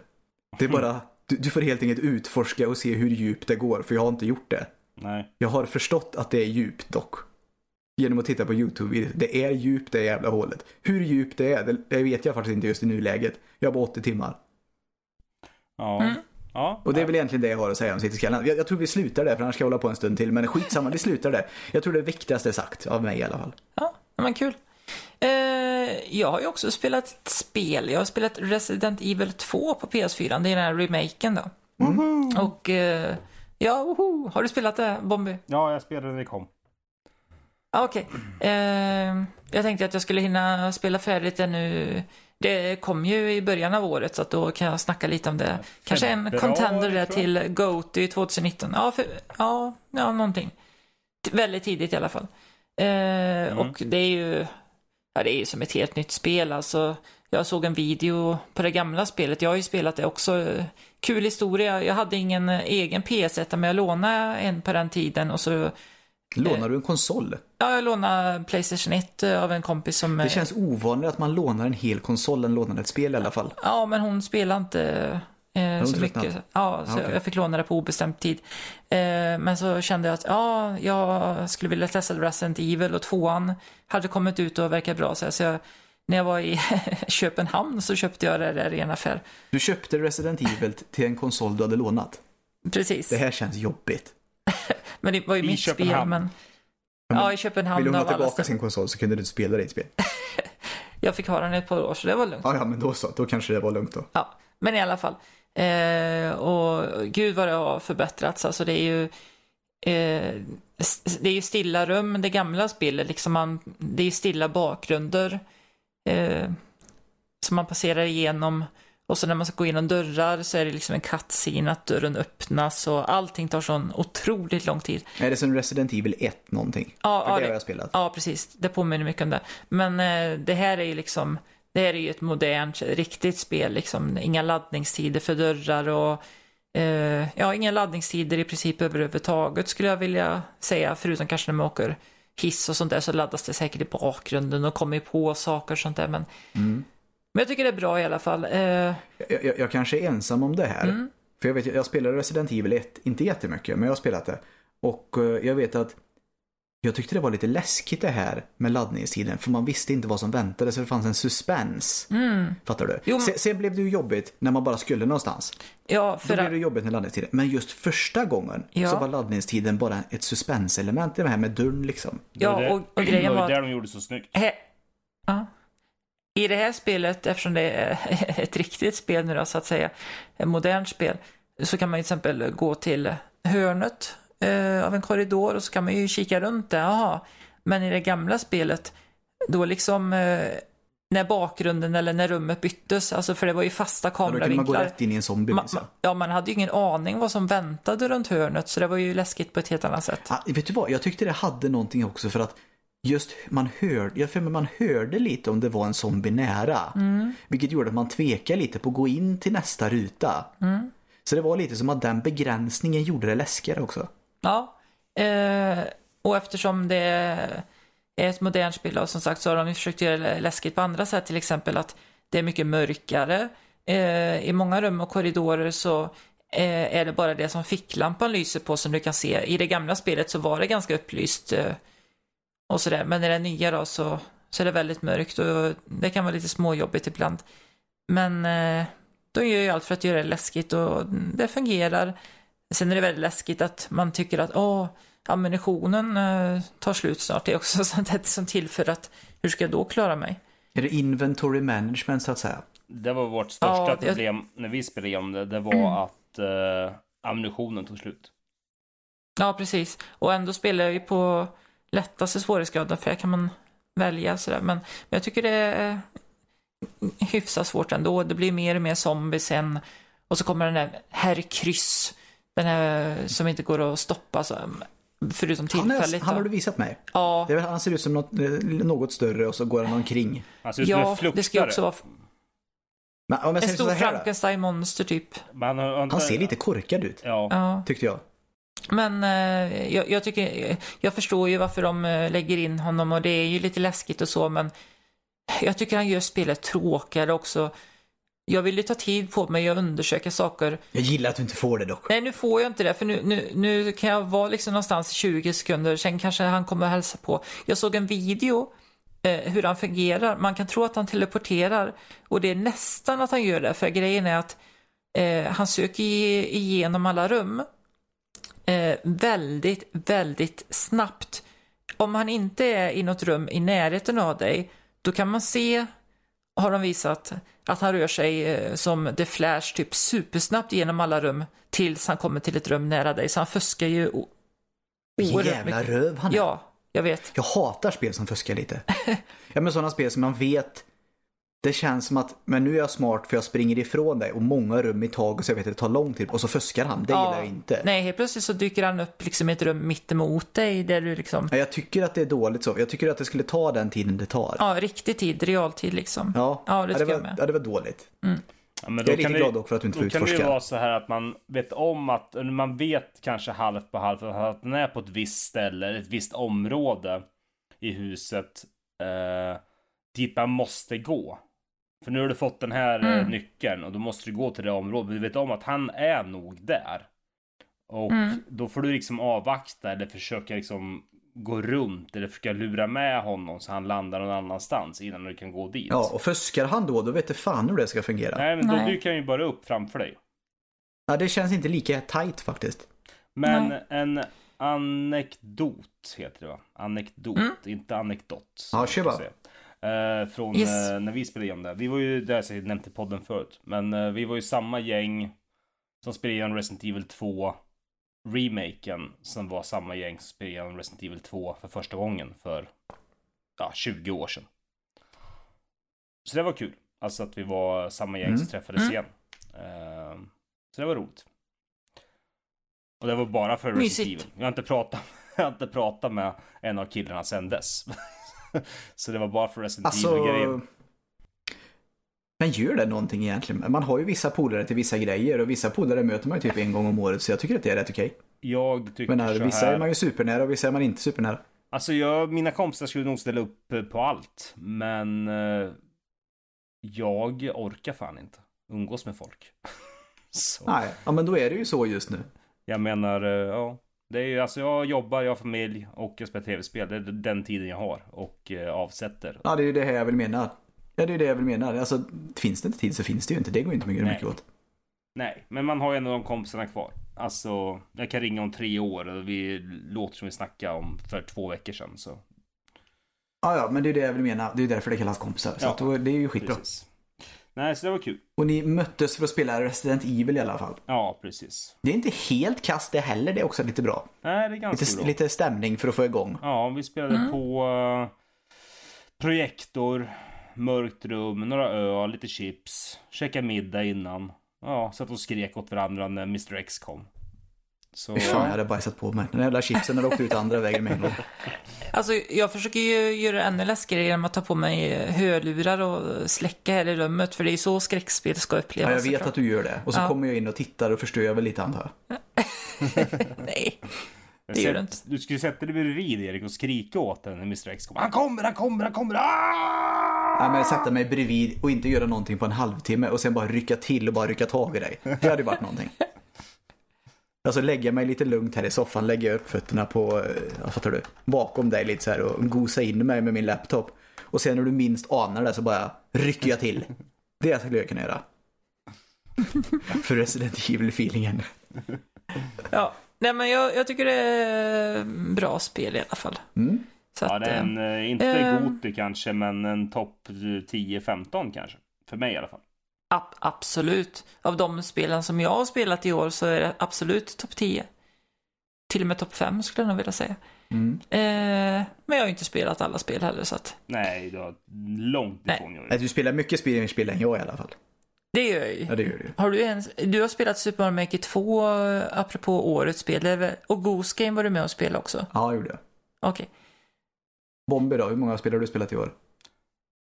Det är bara Du, du får helt enkelt utforska och se hur djupt det går, för jag har inte gjort det. Nej. Jag har förstått att det är djupt dock. Genom att titta på YouTube. Det är djupt det jävla hålet. Hur djupt det är, det, det vet jag faktiskt inte just i nuläget. Jag har bara 80 timmar. Ja. Mm. Ja. Och det är väl egentligen det jag har att säga om Cityskallen. Jag, jag tror vi slutar där, för annars ska jag hålla på en stund till. Men skitsamma, vi slutar där. Jag tror det viktigaste är sagt, av mig i alla fall. Ja, men kul. Eh, jag har ju också spelat ett spel. Jag har spelat Resident Evil 2 på PS4. Det är den här remaken då. Och eh, ja, woho. har du spelat det, Bombi? ja, jag spelade när det kom. Ja, Okej. Eh, jag tänkte att jag skulle hinna spela färdigt det nu. Det kom ju i början av året så att då kan jag snacka lite om det. Kanske en Februari, contender där till GOTY 2019. Ja, för, ja, ja, någonting. Väldigt tidigt i alla fall. Eh, Och det är ju ja, det är ju som ett helt nytt spel. Alltså, jag såg en video på det gamla spelet. Jag har ju spelat det också. Kul historia. Jag hade ingen egen PS1 men jag lånade en på den tiden och så Lånar du en konsol? Ja, jag lånade Playstation 1 av en kompis som... Det känns ovanligt att man lånar en hel konsol än lånar ett spel i alla fall. Ja, men hon spelar inte eh, så mycket. Ja, så okej. jag fick låna det på obestämd tid. Eh, men så kände jag att ja, jag skulle vilja testa Resident Evil och tvåan hade kommit ut och verkar bra. Så så jag, när jag var i Köpenhamn så köpte jag det där i en affär. Du köpte Resident Evil till en konsol du hade lånat. Precis. Det här känns jobbigt. Men det var ju I mitt Köpenhamn. spel. Men... Ja, men Ja, i Köpenhamn Vill hon ha tillbaka sin konsol så kunde du inte spela ditt spel. Jag fick ha den i ett par år så det var lugnt. Ja, ja, men då så. Då kanske det var lugnt då. Ja, men i alla fall. Eh, och gud vad det har förbättrats. Alltså det är ju eh, det är ju stilla rum, det gamla spelet. Liksom man, det är ju stilla bakgrunder eh, som man passerar igenom. Och så när man ska gå igenom dörrar så är det liksom en cutscene att dörren öppnas och allting tar sån otroligt lång tid. Är det som Resident Evil 1 någonting? Ja, För det det- har jag spelat. Ja, precis. Det påminner mycket om det. Men eh, det här är ju liksom, det här är ju ett modernt, riktigt spel liksom. Inga laddningstider för dörrar och eh, ja, inga laddningstider i princip överhuvudtaget skulle jag vilja säga. Förutom kanske när man åker hiss och sånt där så laddas det säkert i bakgrunden och kommer på saker och sånt där. Men, men jag tycker det är bra i alla fall. Eh, Jag, jag, jag kanske är ensam om det här. Mm. För jag vet, jag spelade Resident Evil 1, inte jättemycket, men jag har spelat det. Och eh, jag vet att jag tyckte det var lite läskigt det här med laddningstiden, för man visste inte vad som väntade, så det fanns en suspens. Fattar du? Mm. Jo, men- Sen, sen blev det ju jobbigt när man bara skulle någonstans. ja, Då för blev det jobbigt med laddningstiden. Men just första gången Ja. så var laddningstiden bara ett suspenselement i det här med dörren liksom. Det var ja, det- och, och grejen det var var att där de gjorde så snyggt. He- ja. I det här spelet, eftersom det är ett riktigt spel nu då, så att säga, ett modernt spel, så kan man ju till exempel gå till hörnet eh, av en korridor och så kan man ju kika runt där, jaha. Men i det gamla spelet, då liksom eh, när bakgrunden eller när rummet byttes, alltså för det var ju fasta Ja, då kunde man gå kameravinklar. rätt in i en zombie. Ma- minns jag. ma- ja, man hade ju ingen aning vad som väntade runt hörnet, så det var ju läskigt på ett helt annat sätt. Ah, vet du vad, jag tyckte det hade någonting också för att just man hörde, jag för man hörde lite om det var en zombie nära. Vilket gjorde att man tvekade lite på att gå in till nästa ruta. Så det var lite som att den begränsningen gjorde det läskigare också. Ja, eh, och eftersom det är ett modernt spel och som sagt så har de försökt göra det läskigt på andra sätt, till exempel att det är mycket mörkare. Eh, I många rum och korridorer så eh, är det bara det som ficklampan lyser på som du kan se. I det gamla spelet så var det ganska upplyst eh, och sådär, men i det nya då så, så är det väldigt mörkt och det kan vara lite småjobbigt ibland. Men eh, de gör ju allt för att göra det läskigt och det fungerar. Sen är det väldigt läskigt att man tycker att åh, ammunitionen eh, tar slut snart. Det är också sånt här som tillför att hur ska jag då klara mig? Är det inventory management så att säga? Det var vårt största Ja, det- problem när vi spelade igenom det. Det var att eh, ammunitionen tog slut. Ja, precis. Och ändå spelar jag ju på lättaste svårighetsgraden för här kan man välja sådär. Men, men jag tycker det är hyfsat svårt ändå. Det blir mer och mer zombies sen. Och så kommer den där herr kryss. Den här som inte går att stoppa. Så, förutom Han, är, tillfälligt. han har du visat mig. Ja, Det är, han ser ut som något, eh, något större och så går han omkring. Han ser ut som en ja fluktare. det ska ju också vara Men om jag en stor. Frankenstein-monster typ. Men han, han, ser lite korkad ut. Ja. tyckte jag. Men eh, jag, jag tycker, jag förstår ju varför de eh, lägger in honom och det är ju lite läskigt och så men jag tycker han gör spelet tråkigare också. jag vill ju ta tid på mig och undersöka saker. Jag gillar att du inte får det dock. Nej, nu får jag inte det, för nu, nu, nu kan jag vara liksom någonstans i 20 sekunder, sen kanske han kommer att hälsa på. Jag såg en video eh, hur han fungerar. Man kan tro att han teleporterar och det är nästan att han gör det, för grejen är att eh, han söker igenom alla rum eh, väldigt, väldigt snabbt. Om han inte är i något rum i närheten av dig, då kan man se, har de visat, att han rör sig eh, som The Flash typ supersnabbt genom alla rum tills han kommer till ett rum nära dig. Så han fuskar ju Vilken jävla röv han är. Ja, jag vet. Jag hatar spel som fuskar lite. ja men sådana spel som man vet det känns som att, men nu är jag smart för jag springer ifrån dig och många rum i taget så jag vet att det tar lång tid och så fuskar han. Det gillar jag inte. Nej, helt plötsligt så dyker han upp liksom i ett rum mitt emot dig där du liksom, Nej, Jag tycker att det är dåligt så. Jag tycker att det skulle ta den tiden det tar. ja, riktig tid, realtid liksom. Ja, Ja, det det, tycker jag var, med. ja, det var dåligt. Ja, men Jag är lite kan det- glad dock för att du inte får Då kan det ju utforska. vara så här att man vet om att, man vet kanske halvt på halvt att den är på ett visst ställe, ett visst område i huset eh, dit man måste gå. För nu har du fått den här eh, Mm. nyckeln och då måste du gå till det området. Du vet om att han är nog där. Och Mm. då får du liksom avvakta eller försöka liksom gå runt eller försöka lura med honom så han landar någon annanstans innan du kan gå dit. Ja, och fuskar han då, då vet det fan hur det ska fungera. Nej, men då Nej. dyker han ju bara upp framför dig. Ja, det känns inte lika tight faktiskt. Men Nej. en anekdot heter det va? Anekdot, Mm. inte anekdot. Ja, kör bara. Eh, från Yes. eh, när vi spelade igenom det. Vi var ju, det har jag nämnt i podden förut, men eh, vi var ju samma gäng som spelade igenom Resident Evil 2 remaken som var samma gäng som spelade igenom Resident Evil 2 för första gången för ja, 20 år sedan. Så det var kul. Alltså att vi var samma gäng som Mm. träffades Mm. igen. Eh, så det var roligt. Och det var bara för Resident. Evil. Jag har inte pratat, jag har inte pratat med en av killarna sedan dess. så det var bara för Resident Alltså... Evil-grejen. Men gör det någonting egentligen? Man har ju vissa polare till vissa grejer och vissa polare möter man ju typ en gång om året så jag tycker att det är rätt okej. Jag tycker Men här, så vissa här. är man ju supernära och vissa är man inte supernära. Alltså jag, mina kompisar skulle nog ställa upp eh, på allt. Men eh, jag orkar fan inte umgås med folk. så. Nej, ja men då är det ju så just nu. Jag menar, eh, ja. Det är ju alltså jag jobbar, jag har familj och jag spelar tv-spel. Det är den tiden jag har och eh, avsätter. Ja, det är ju det här jag vill mena. Ja, det är ju det jag vill mena. Alltså, finns det inte tid så finns det ju inte. Det går inte mycket, mycket åt. Nej, men man har ju ändå de kompisarna kvar. Alltså, jag kan ringa om tre år och vi låter som vi snackade om för två veckor sedan. Så. Ja, ja, men det är det jag vill mena. Det är därför det kallas kompisar. Så Ja, det är ju skitbra. Precis. Nej, så det var kul. Och ni möttes för att spela Resident Evil i alla fall. Ja, precis. Det är inte helt kast det heller. Det är också lite bra. Nej, det är ganska Lite, bra. lite stämning för att få igång. Ja, vi spelade Mm. på eh, projektor, mörkt rum, några öl, lite chips, käka middag innan. Ja, satt och skrek åt varandra när Mr X kom. Så, fan, jag hade bajsat på mig. Den jävla chipsen hade åkt ut andra vägen med. Alltså, jag försöker ju göra det ännu läskigare genom att ta på mig hörlurar och släcka här i rummet, för det är så skräckspel ska upplevas. Ja, jag vet att du gör det. Och så Ja. kommer jag in och tittar och förstör väl lite antar jag. Nej. Jag det gör du inte. Du skulle sätta dig bredvid Erik och skrika åt den när Mr X kom. Han kommer, han kommer, han kommer! Ah! Ja, men sätta mig bredvid och inte göra någonting på en halvtimme och sen bara rycka till och bara rycka tag i dig. Det hade ju varit någonting. Alltså lägga mig lite lugnt här i soffan, lägga upp fötterna på, eh, ja, fattar du, bakom dig lite så här och gosa in mig med min laptop. Och sen när du minst anar det så bara rycker jag till. Det skulle jag kunna göra. För Resident Evil-feelingen. Ja. Nej, men jag, jag tycker det är bra spel i alla fall. Mm. Så Ja, att, det är eh, en, eh, inte eh, Goti kanske, men en topp 10-15 kanske. För mig i alla fall. Ab- absolut. Av de spelen som jag har spelat i år så är det absolut topp 10. Till och med topp 5 skulle jag nog vilja säga. Mm. Eh, men jag har ju inte spelat alla spel heller så att Nej, det var långt Nej. ifrån jag. Nej, Du spelar mycket spel spel än jag i alla fall. det gör jag ju. Ja, det gör du. Har du ens, du har spelat Super Mario Maker 2 eh, apropå årets spel, och Goose Game var du med och spelade också? Ja, det gjorde jag. Okej. Bomber då, hur många spel har du spelat i år?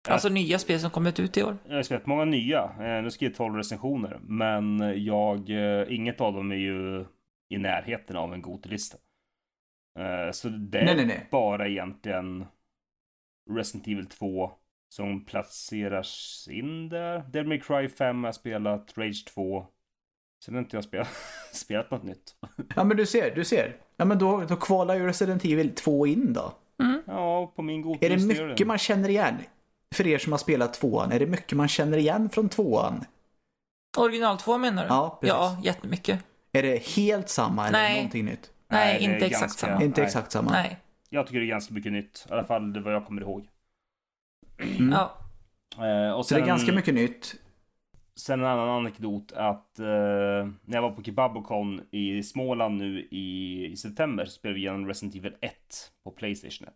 Alltså nya spel som kommit ut i år? Jag har spelat många nya. Eh, Nu ska jag 12 recensioner. Men jag, eh, inget av dem är ju i närheten av en god lista. Eh, Så det är Nej, nej, nej. bara egentligen Resident Evil 2, Som placeras in där. Devil May Cry 5 har jag spelat, Rage 2. Sen har inte jag spelat, spelat något nytt. Ja men du ser, du ser. Ja men då, då kvalar ju Resident Evil 2 in då. Ja, på min Är godlista det mycket man känner igen? För er som har spelat tvåan, är det mycket man känner igen från tvåan? Original 2 menar du? Ja, precis. Ja, jättemycket. Är det helt samma eller är det Nej. någonting nytt? Nej, Nej, inte exakt ganska- samma. Inte Nej. exakt samma? Nej. Jag tycker det är ganska mycket nytt. I alla fall det vad jag kommer ihåg. Ja. Eh, och Så det är sen- ganska mycket nytt. Sen en annan anekdot att eh, när jag var på Kebabocon i Småland nu i, i september så spelade vi igenom Resident Evil 1 på Playstation 1.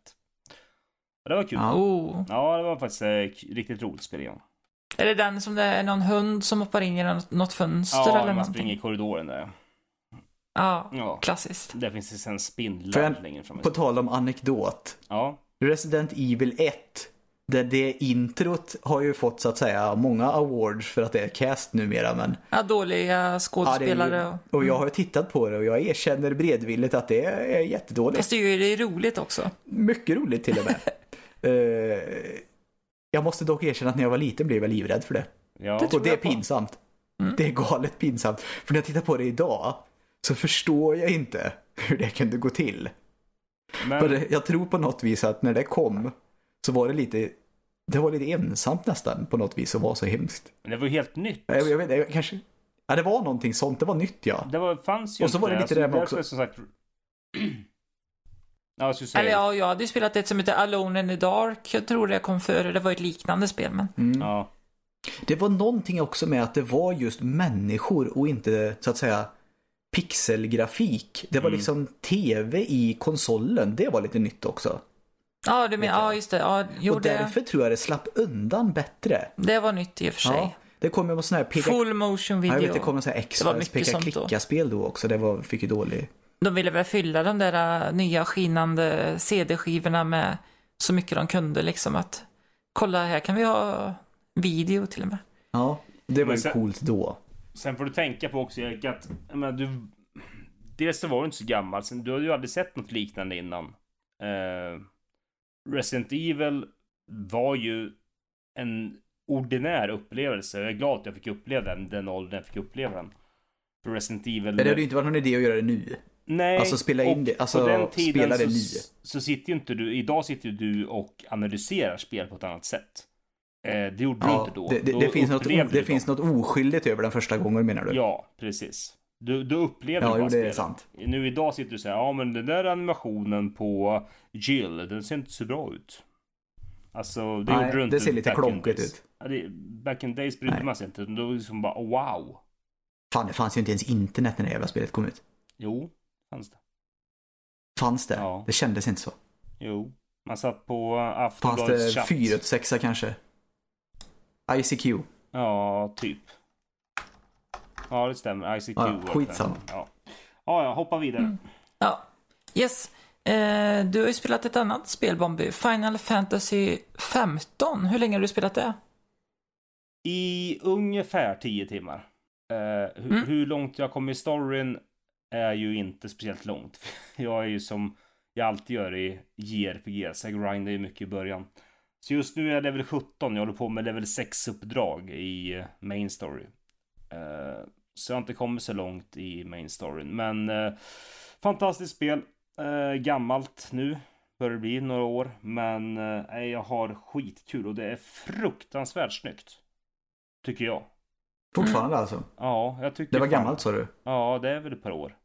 Det var kul. Ja. Ja, Oh. det var faktiskt eh, riktigt roligt att spela igenom. Är det den som det är någon hund som hoppar in i något, något fönster Ja, eller man någonting? springer i korridoren där. Ja, Ja. klassiskt. Där finns det sen spindlar längre fram. På tal om anekdot. Ja, Resident Evil 1. Det, det introt har ju fått så att säga många awards för att det är cast numera men Ja, dåliga ja, skådespelare. ju, och, jag har ju tittat på det och jag erkänner bredvilligt att det är jättedåligt. Fast det är ju det är roligt också. Mycket roligt till och med. Eh, jag måste dock erkänna att när jag var liten blev jag livrädd för det. ja. Det Och det är pinsamt. Det är galet pinsamt. För när jag tittar på det idag så förstår jag inte hur det kunde gå till. För Men, det, jag tror på något vis att när det kom så var det lite det var lite ensamt nästan på något vis och var så hemskt. men det var ju helt nytt. Jag, jag vet jag kanske... Ja, det var någonting sånt. Det var nytt ja. Det var, fanns ju Och så inte. var det lite alltså, det med också- Som sagt... ja, jag skulle säga... Eller ja, jag hade ju spelat ett som heter Alone in the Dark. Jag tror det kom före. Det var ett liknande spel, men... Ja. Det var någonting också med att det var just människor och inte så att säga pixelgrafik. Det var Mm. liksom tv i konsolen. Det var lite nytt också. Ja, du menar, ja just det. Ja, jo, och det, därför tror jag det slapp undan bättre. det var nytt i och för sig. Ja, det kom ju någon sån här peka... Full motion Ja, video. jag vet, det kom någon sån här Det var X-Files mycket peka klicka-spel då också. Det var, fick ju dålig... De ville väl fylla de där äh, nya skinande CD-skivorna med så mycket de kunde liksom att kolla här kan vi ha video till och med. Ja, det var Men ju sen- coolt då. Sen får du tänka på också Erik att, menar, du... Dels så var du inte så gammal, sen du hade ju aldrig sett något liknande innan. Eh, Resident Evil var ju en ordinär upplevelse. Jag är glad att jag fick uppleva den, den åldern jag fick uppleva den. För Resident Evil... Men det hade ju inte varit någon idé att göra det nu. Nej, Alltså, spela in det- alltså, på den tiden spela det så, så sitter ju inte du, idag sitter ju du och analyserar spel på ett annat sätt. Eh, det gjorde du Ja, inte då. det det, Då det, finns, något, upplevde det du finns något oskyldigt över den första gången menar du? Ja, precis. Du, du upplever Ja, bara jo, det är spelet. sant. Nu idag sitter du och säger, ja men den där animationen på Jill, den ser inte så bra ut. Alltså, det Nej, gjorde du inte det ser lite klonkigt ut. Ja, det, back in days brydde man sig inte. Då liksom bara, wow. Fan, det fanns ju inte ens internet när det jävla spelet kom ut. Jo, fanns det. Fanns det? Ja. Det kändes inte så. Jo. Man satt på Fanns Aftonbladets det chatt. 486 kanske? ICQ? Ja, typ. Ja, det stämmer. ICQ. Ja, det. skitsamma. Ja. ja, ja, hoppa vidare. Ja, yes. Eh, du har ju spelat ett annat spel, Bombi. Final Fantasy 15. Hur länge har du spelat det? I ungefär 10 timmar. Eh, hu- Mm. Hur långt jag kom i storyn är ju inte speciellt långt. Jag är ju som jag alltid gör i JRPG, så jag grindar ju mycket i början. Så just nu är jag level 17, jag håller på med level 6-uppdrag i eh, main story. Eh, så jag har inte kommit så långt i main storyn, men eh, fantastiskt spel. Gammalt nu, börjar det bli några år, men jag har skitkul och det är fruktansvärt snyggt. Tycker jag. Fortfarande alltså? Ja, jag tycker Det var gammalt sa du? Ja, det är väl ett par år.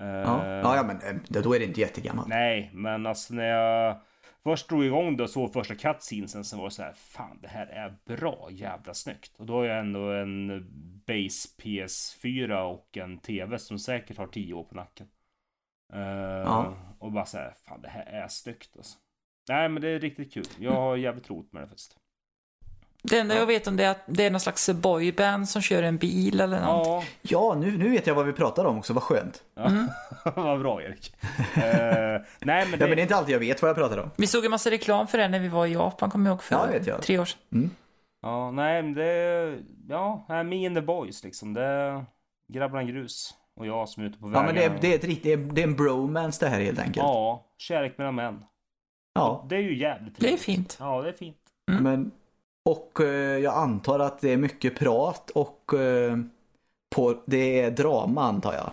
Eh, Ja. ja, ja, men eh, då är det inte jättegammalt. Nej, men alltså när jag först drog igång det och såg första cutscenesen så var det så här, fan det här är bra jävla snyggt. Och då har jag ändå en base PS4 och en TV som säkert har 10 år på nacken. Eh, Ja. Och bara så här, fan det här är snyggt alltså. Nej men det är riktigt kul. Jag har jävligt roligt med det faktiskt. Det enda jag vet om det är att det är någon slags boyband som kör en bil eller något. Ja, Ja, nu, nu vet jag vad vi pratar om också. Vad skönt. Mm. vad bra Erik. Eh, nej men Ja, det... men det är inte alltid jag vet vad jag pratar om. Vi såg en massa reklam för det när vi var i Japan, kommer jag ihåg, för Ja, vet jag. tre år sedan. Ja, nej men det är... Ja, nej, me and the boys liksom. Det är grabbarna grus. Och jag som är ute på Ja, vägarna. men det är, det är, ett, rikt- det är, det är en bromance det här helt enkelt. Ja, kärlek mellan män. Ja. Det är ju jävligt Det är trevligt. fint. Ja, det är fint. Mm. Men, och eh, jag antar att det är mycket prat och eh, på, det är drama antar jag.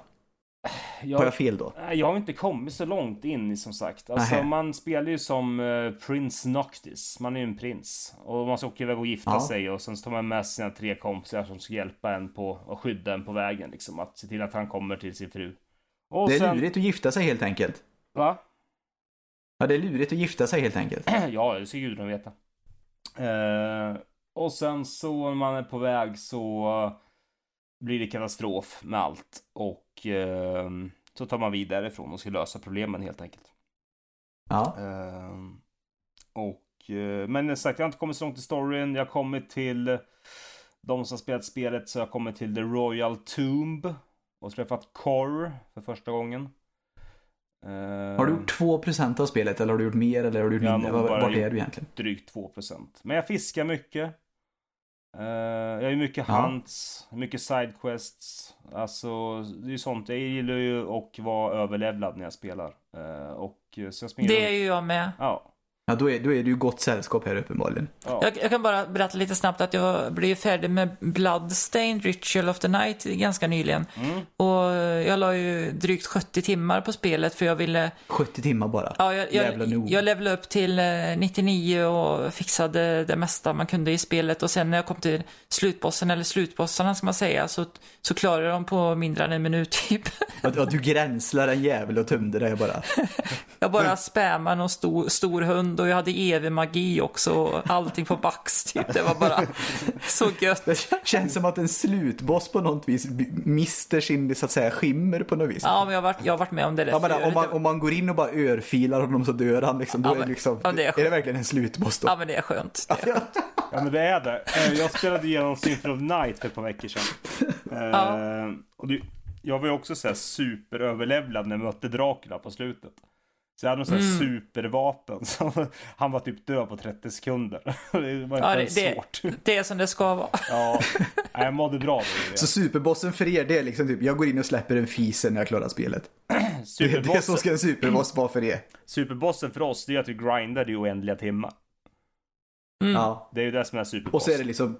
Har Jag, jag fel då? Jag har inte kommit så långt in som sagt. Alltså Nähä. man spelar ju som Prince Noctis. Man är ju en prins. Och man ska åka iväg och gifta Ja. sig och sen tar man med sina tre kompisar som ska hjälpa en på och skydda en på vägen liksom. Att se till att han kommer till sin fru. Och Det är sen... lurigt att gifta sig helt enkelt. Va? Ja, det är lurigt att gifta sig helt enkelt. ja, det ska gudarna veta. Eh, och sen så när man är på väg så blir det katastrof med allt. Och eh, så tar man vidare ifrån och ska lösa problemen helt enkelt. Ja. Ehm, och, eh, men som sagt, jag har inte kommit så långt i storyn. Jag har kommit till de som spelat spelet, så jag har kommit till The Royal Tomb och träffat Kor för första gången. Ehm, Har du gjort 2% av spelet eller har du gjort mer eller har du gjort mindre? nog Var- Vart är gjort- du egentligen? drygt 2%. Men jag fiskar mycket. Eh, jag gör mycket Ja. hunts, mycket sidequests. Alltså, det är ju sånt. Jag gillar ju att vara överlevlad när jag spelar. Eh, och så jag springer Det är ju jag med. Ja. Ja, då är, då är du ju gott sällskap här uppenbarligen. ja. Jag, jag kan bara berätta lite snabbt att jag blev färdig med Bloodstained Ritual of the Night ganska nyligen. Mm. Och jag la ju drygt 70 timmar på spelet för jag ville 70 timmar bara. Ja, jag, Jävla jag, nog. jag levlade upp till eh, 99 och fixade det mesta man kunde i spelet och sen när jag kom till slutbossen, eller slutbossarna ska man säga, så, så klarade jag dem på mindre än en minut typ. Ja, du gränslar en jävel och tömde dig bara. Jag bara spammade någon stor, stor hund och jag hade evig magi också och allting på bax typ. Det var bara så gött. Det känns som att en slutboss på något vis mister sin så att säga skimmer på något vis. Ja, men jag har varit, jag har varit med om det där Jag menar, om, man, om man går in och bara örfilar honom så dör han liksom. Då Ja, är, det men- liksom ja, det är är, det verkligen en slutboss då? Ja, men det är skönt. Det är skönt. Ja men det är det. Eh, Jag spelade igenom Symphony of Night för ett par veckor sedan. Eh, och det, jag var ju också såhär superöverlevlad när jag mötte Dracula på slutet. Så jag hade någon sån Mm. här supervapen. Så han var typ död på 30 sekunder. Det var inte Ja, det, ens det, svårt. det är som det ska vara. Ja, jag mådde bra då. Så superbossen för er, det är liksom typ, jag går in och släpper en fisen när jag klarar spelet. Det, det är så Superbossen, ska en superboss vara för er. superbossen för oss, det är att vi grindar i oändliga timmar. Mm. Ja. Det är ju det som är superboss. Och så är det liksom,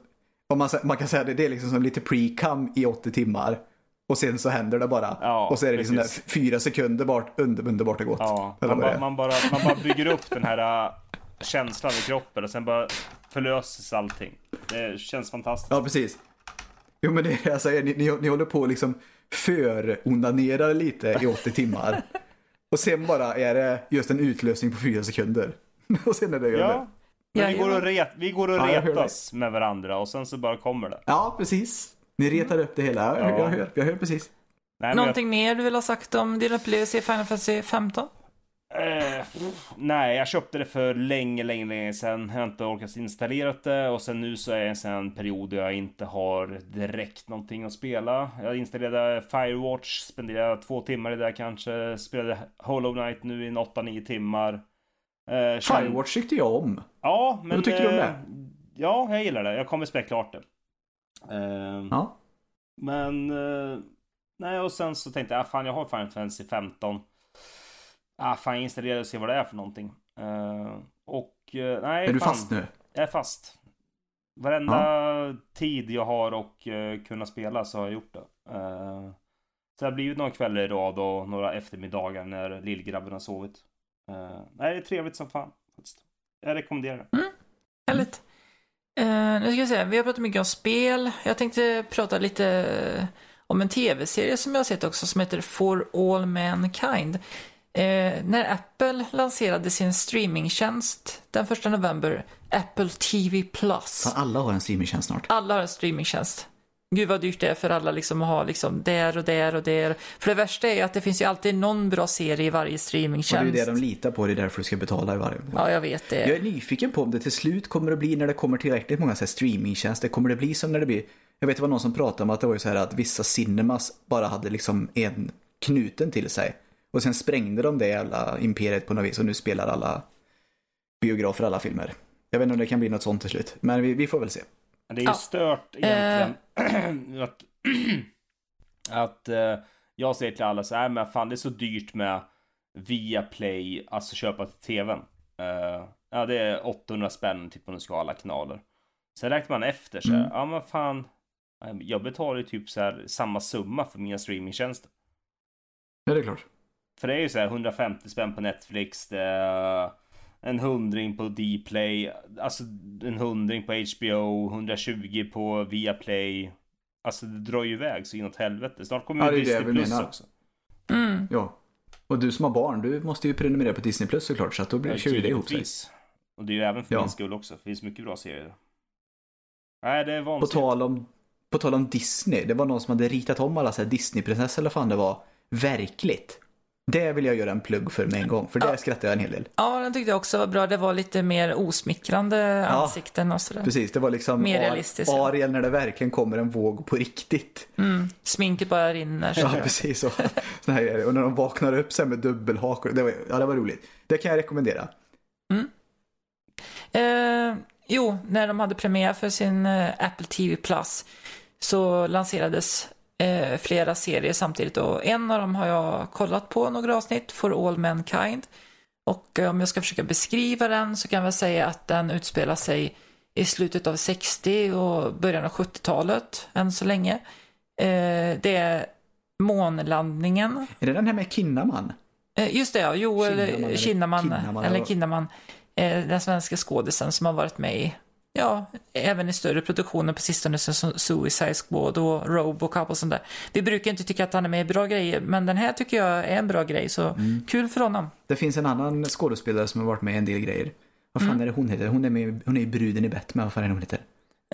om man, man kan säga det, det är liksom som lite pre-cum i 80 timmar. Och sen så händer det bara. Ja, och så är det liksom där fyra sekunder bort, under, underbart och gott. Ja, man, det är. man, bara, man bara bygger upp den här äh, känslan i kroppen och sen bara förlöses allting. Det känns fantastiskt. Ja, precis. Jo, men det är det jag säger. Ni, ni, ni håller på och liksom för-onanerar lite i 80 timmar. Och sen bara är det just en utlösning på fyra sekunder. och sen är det över. Ja, men vi går och, ret, vi går och retas med varandra och sen så bara kommer det. Ja, precis. Ni retar upp det hela. Jag, Ja. jag, hör, jag hör precis. Nej, Någonting mer du vill ha sagt om din upplevelse i Final Fantasy 15? jag, eh, nej, jag köpte det för länge, länge, länge sedan. Jag har inte orkat installera det och sen nu så är jag i en period där jag inte har direkt någonting att spela. Jag installerade Firewatch, spenderade två timmar i det kanske. Spelade Hollow Knight nu i en 8-9 timmar. Eh, Firewatch tyckte jag om. Ja, men... Vad tyckte du om eh, det? Ja, jag gillar det. Jag kommer spela klart det. Eh, Ja. Men... eh, nej, och sen så tänkte jag, ah, fan jag har Final Fantasy 15. Ah, fan jag installerar och ser vad det är för någonting. Eh, och nej, Är du fan, fast nu? Jag är fast. Varenda tid jag har och eh, kunna spela så har jag gjort det. Eh, så det har blivit några kvällar i rad och några eftermiddagar när lillgrabben har sovit. Eh, nej, det är trevligt som fan. faktiskt. Jag rekommenderar det. Härligt. Eh, nu ska jag säga, vi har pratat mycket om spel. Jag tänkte prata lite eh, om en tv-serie som jag har sett också som heter For All Mankind. Eh, när Apple lanserade sin streamingtjänst den 1 november, Apple TV Plus. Fan, alla har en streamingtjänst snart. Alla har en streamingtjänst. Gud vad dyrt det är för alla liksom att ha liksom där och där och där. För det värsta är ju att det finns ju alltid någon bra serie i varje Och det är streamingtjänst. ju det de litar på, det är därför du ska betala i varje. Ja, jag vet det. Jag är nyfiken på om det till slut kommer att bli när det kommer tillräckligt många så här streamingtjänster. Kommer det bli som när det blir, jag vet det var någon som pratade om att det var ju så här att vissa cinemas bara hade liksom en knuten till sig. Och sen sprängde de det jävla imperiet på något vis och nu spelar alla biografer alla filmer. Jag vet inte om det kan bli något sånt till slut, men vi, vi får väl se. Men det är ju Ja. stört egentligen. att att eh, jag säger till alla så här, men fan det är så dyrt med Viaplay, alltså köpa till tvn. Eh, Ja, det är 800 spänn typ om du ska ha alla kanaler. Sen räknar man efter så här, Mm. ja men fan. Jag betalar ju typ så här samma summa för mina streamingtjänster. Ja, det är klart. För det är ju så här 150 spänn på Netflix, det är en hundring på Dplay, alltså en hundring på HBO, 120 på Viaplay. Alltså det drar ju iväg så inåt helvete. Snart kommer Ja, ju Disney Plus menar. också. Mm. Ja. Och du som har barn, du måste ju prenumerera på Disney Plus såklart, så att då blir, Ja, kör ju det ihop sig. Och det är ju även för Ja. min skull också. Det finns mycket bra serier. Nej, det är På vansinnigt. tal, om, på tal om Disney, det var någon som hade ritat om alla så här Disney-prinsessor eller vad fan det var, verkligt. Det vill jag göra en plugg för med en gång, för där Ja. skrattar jag en hel del. Ja, den tyckte jag också var bra. Det var lite mer osmickrande ansikten och sådär. Precis, det var liksom Mer Ar- realistiskt, ja. Ariel när det verkligen kommer en våg på riktigt. Mm. Sminket bara rinner. så Ja, där. precis. Och, här, är det. och när de vaknar upp sen med dubbelhakor. Det var, ja, det var roligt. Det kan jag rekommendera. Eh, jo, när de hade premiär för sin eh, Apple TV Plus så lanserades eh, flera serier samtidigt och en av dem har jag kollat på några avsnitt, For All Mankind. Och eh, om jag ska försöka beskriva den så kan jag säga att den utspelar sig i slutet av 60 och början av 70-talet än så länge. Eh, det är månlandningen Är det den här med Kinnaman? Eh, Just det, ja. Joel Kinnaman, eller Kinnaman, Kinnaman, eller eller- Kinnaman, eh, den svenska skådisen som har varit med i, ja, även i större produktioner på sistone som Suicide Squad och Robocop och sånt där. Vi brukar inte tycka att han är med i bra grejer, men den här tycker jag är en bra grej, så Mm. kul för honom. Det finns en annan skådespelare som har varit med i en del grejer. Vad fan Mm. är det hon heter? Hon är, med, hon är ju bruden i Batman. Vad fan är det hon heter?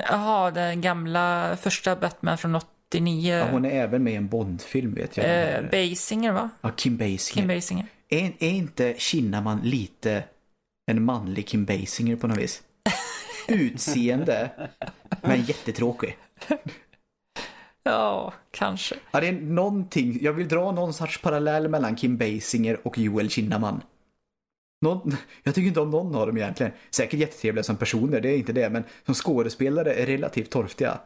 Jaha, den gamla första Batman från 89. Ja, hon är även med i en Bondfilm vet jag. eh, Basinger, va? ja, Kim Basinger. Kim Basinger. Är, är inte Kinnaman lite en manlig Kim Basinger på något vis? Utseende, men jättetråkig. Ja, kanske. Ja, det är någonting, jag vill dra någon sorts parallell mellan Kim Basinger och Joel Kinnaman. Någon, jag tycker inte om någon av dem egentligen. Säkert jättetrevliga som personer, det är inte det, men som skådespelare är relativt torftiga.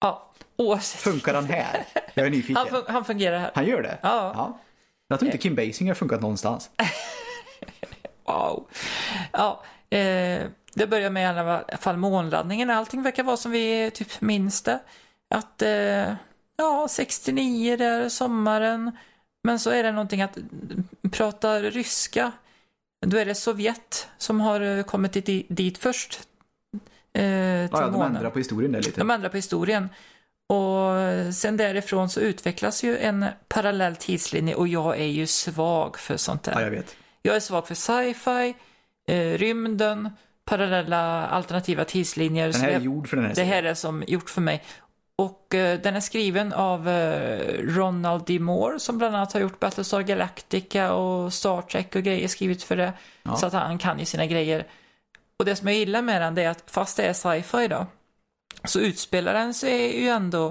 Ja, oavsett. Funkar han här? Jag är nyfiken. Han, fun- han fungerar här. Han gör det? Ja. Jag tror inte Kim Basinger har funkat någonstans. Wow. Ja, eh, det börjar med i alla fall månlandningen. Allting verkar vara som vi typ minns det. Att, eh, ja, 69 där, sommaren. Men så är det någonting att prata ryska. Då är det Sovjet som har eh, kommit dit, dit först. Eh, Ja, ja, de ändrar på historien där lite. De ändrar på historien. Och sen därifrån så utvecklas ju en parallell tidslinje och jag är ju svag för sånt där. Ja, jag vet. Jag är svag för sci-fi, eh, rymden, parallella alternativa tidslinjer. Den här är gjord för den här det här är som gjort för mig. Och eh, den är skriven av eh, Ronald D. Moore som bland annat har gjort Battlestar Galactica och Star Trek och grejer skrivit för det. Ja. Så att han kan ju sina grejer. Och det som jag gillar med den är att fast det är sci-fi då så utspelar den sig ju ändå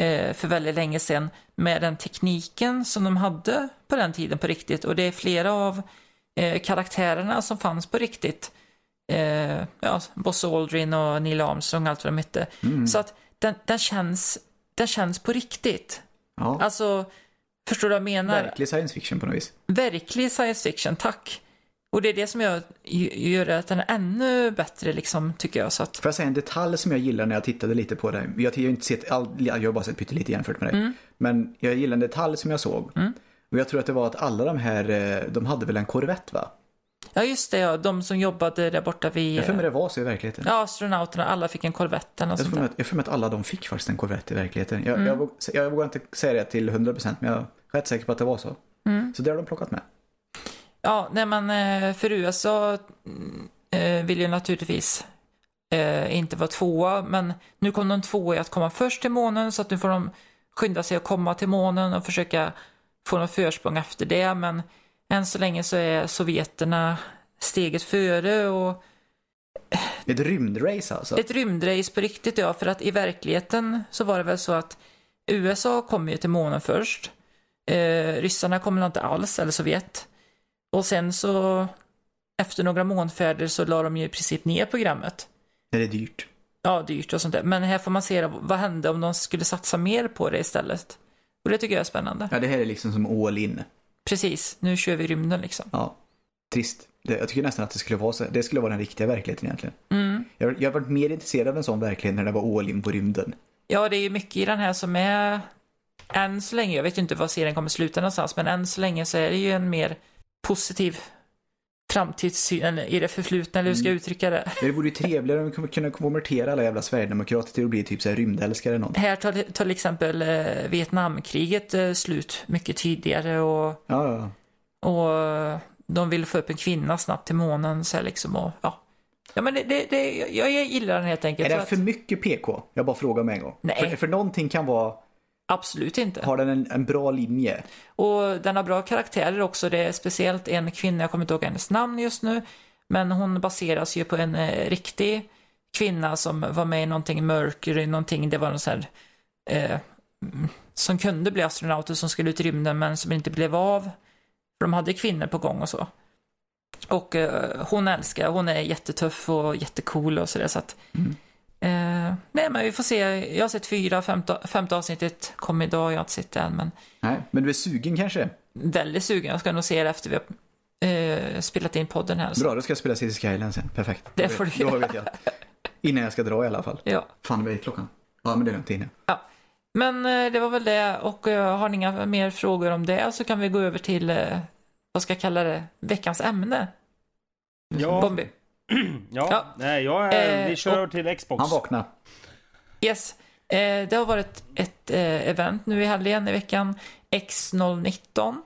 eh, för väldigt länge sedan med den tekniken som de hade på den tiden på riktigt. Och det är flera av karaktärerna som fanns på riktigt. Eh, ja, Boss Aldrin och Neil Armstrong och allt vad de hette. Mm. Så att den, den, känns, den känns på riktigt. Ja, Alltså, förstår du vad jag menar? verklig science fiction på något vis. Verklig science fiction, tack. Och det är det som gör, gör att den är ännu bättre, liksom, tycker jag. Så att, Får jag säga en detalj som jag gillar när jag tittade lite på det? Jag har ju inte sett all, jag har bara sett pyttelite jämfört med dig. Mm. Men jag gillar en detalj som jag såg. Och jag tror att det var att alla de här, eh, de hade väl en korvett va? Ja, just det, ja. De som jobbade där borta vid... Jag för mig det var så i verkligheten. Ja, astronauterna, alla fick en korvett eller Jag sånt där. att, jag får mig att alla de fick faktiskt en korvett i verkligheten. Jag, Mm. jag, våg, jag vågar inte säga det till 100% men jag är rätt säker på att det var så. Mm. Så det har de plockat med. Ja, nej men eh, för USA mm, eh, vill ju naturligtvis eh, inte vara tvåa, men nu kom de tvåa i att komma först till månen, så att nu får de skynda sig att komma till månen och försöka få något försprång efter det, men än så länge så är sovjeterna steget före och Ett rymdrace alltså. ett rymdrace på riktigt, ja, för att i verkligheten så var det väl så att USA kom ju till månen först. Eh, ryssarna kom inte alls, eller Sovjet. Och sen så, efter några månfärder så la de ju i princip ner programmet. Det är dyrt. Ja, dyrt och sånt där. Men här får man se vad hände om de skulle satsa mer på det istället. Och det tycker jag är spännande. Ja, det här är liksom som all in. Precis, nu kör vi rymden liksom. Ja. trist. Det, jag tycker nästan att det skulle vara så. Det skulle vara den riktiga verkligheten egentligen. Mm. Jag, jag har varit mer intresserad av en sån verklighet när det var all in på rymden. Ja, det är ju mycket i den här som är, än så länge, jag vet ju inte var serien kommer sluta någonstans, men än så länge så är det ju en mer positiv framtidssyn eller i det förflutna, eller hur ska jag uttrycka det? Men det vore ju trevligare om vi kunde- konvertera alla jävla sverigedemokrater till att bli typ så här rymdälskare eller något. Här tar till exempel eh, Vietnamkriget eh, slut mycket tidigare och, Ja, ja. och de vill få upp en kvinna snabbt till månen så här liksom och ja. Ja men det, det, det, jag jag gillar den helt enkelt. Är det att- för mycket PK? Jag bara frågar med en gång. Nej. För, för någonting kan vara, Absolut inte. har den en, en bra linje? Och den har bra karaktärer också. Det är speciellt en kvinna, jag kommer inte ihåg hennes namn just nu, men hon baseras ju på en eh, riktig kvinna som var med i någonting Mercury, någonting, det var någon sån här, eh, mm, som kunde bli astronauter som skulle ut i rymden men som inte blev av. För de hade kvinnor på gång och så. Och eh, hon älskar, hon är jättetuff och jättecool och sådär så att Eh, nej men vi får se, jag har sett fyra, femte, femte avsnittet kom idag, jag har inte sett det än men Nej, men du är sugen kanske? väldigt sugen. Jag ska nog se det efter vi har eh, spelat in podden här. Så. Bra, då ska jag spela Cities Skyline sen. Perfekt. Det får du Då göra. vet jag. Innan jag ska dra i alla fall. Ja. Fan, vad är klockan? Ja, men det är lugnt inne. ja. Men eh, det var väl det och eh, har ni inga mer frågor om det så kan vi gå över till, eh, vad ska jag kalla det, veckans ämne. Ja, Bombi. ja. Ja. Nej, jag är, Eh, vi kör och- till Xbox. Han vaknar. Yes. Eh, det har varit ett eh, event nu i helgen i veckan. X019.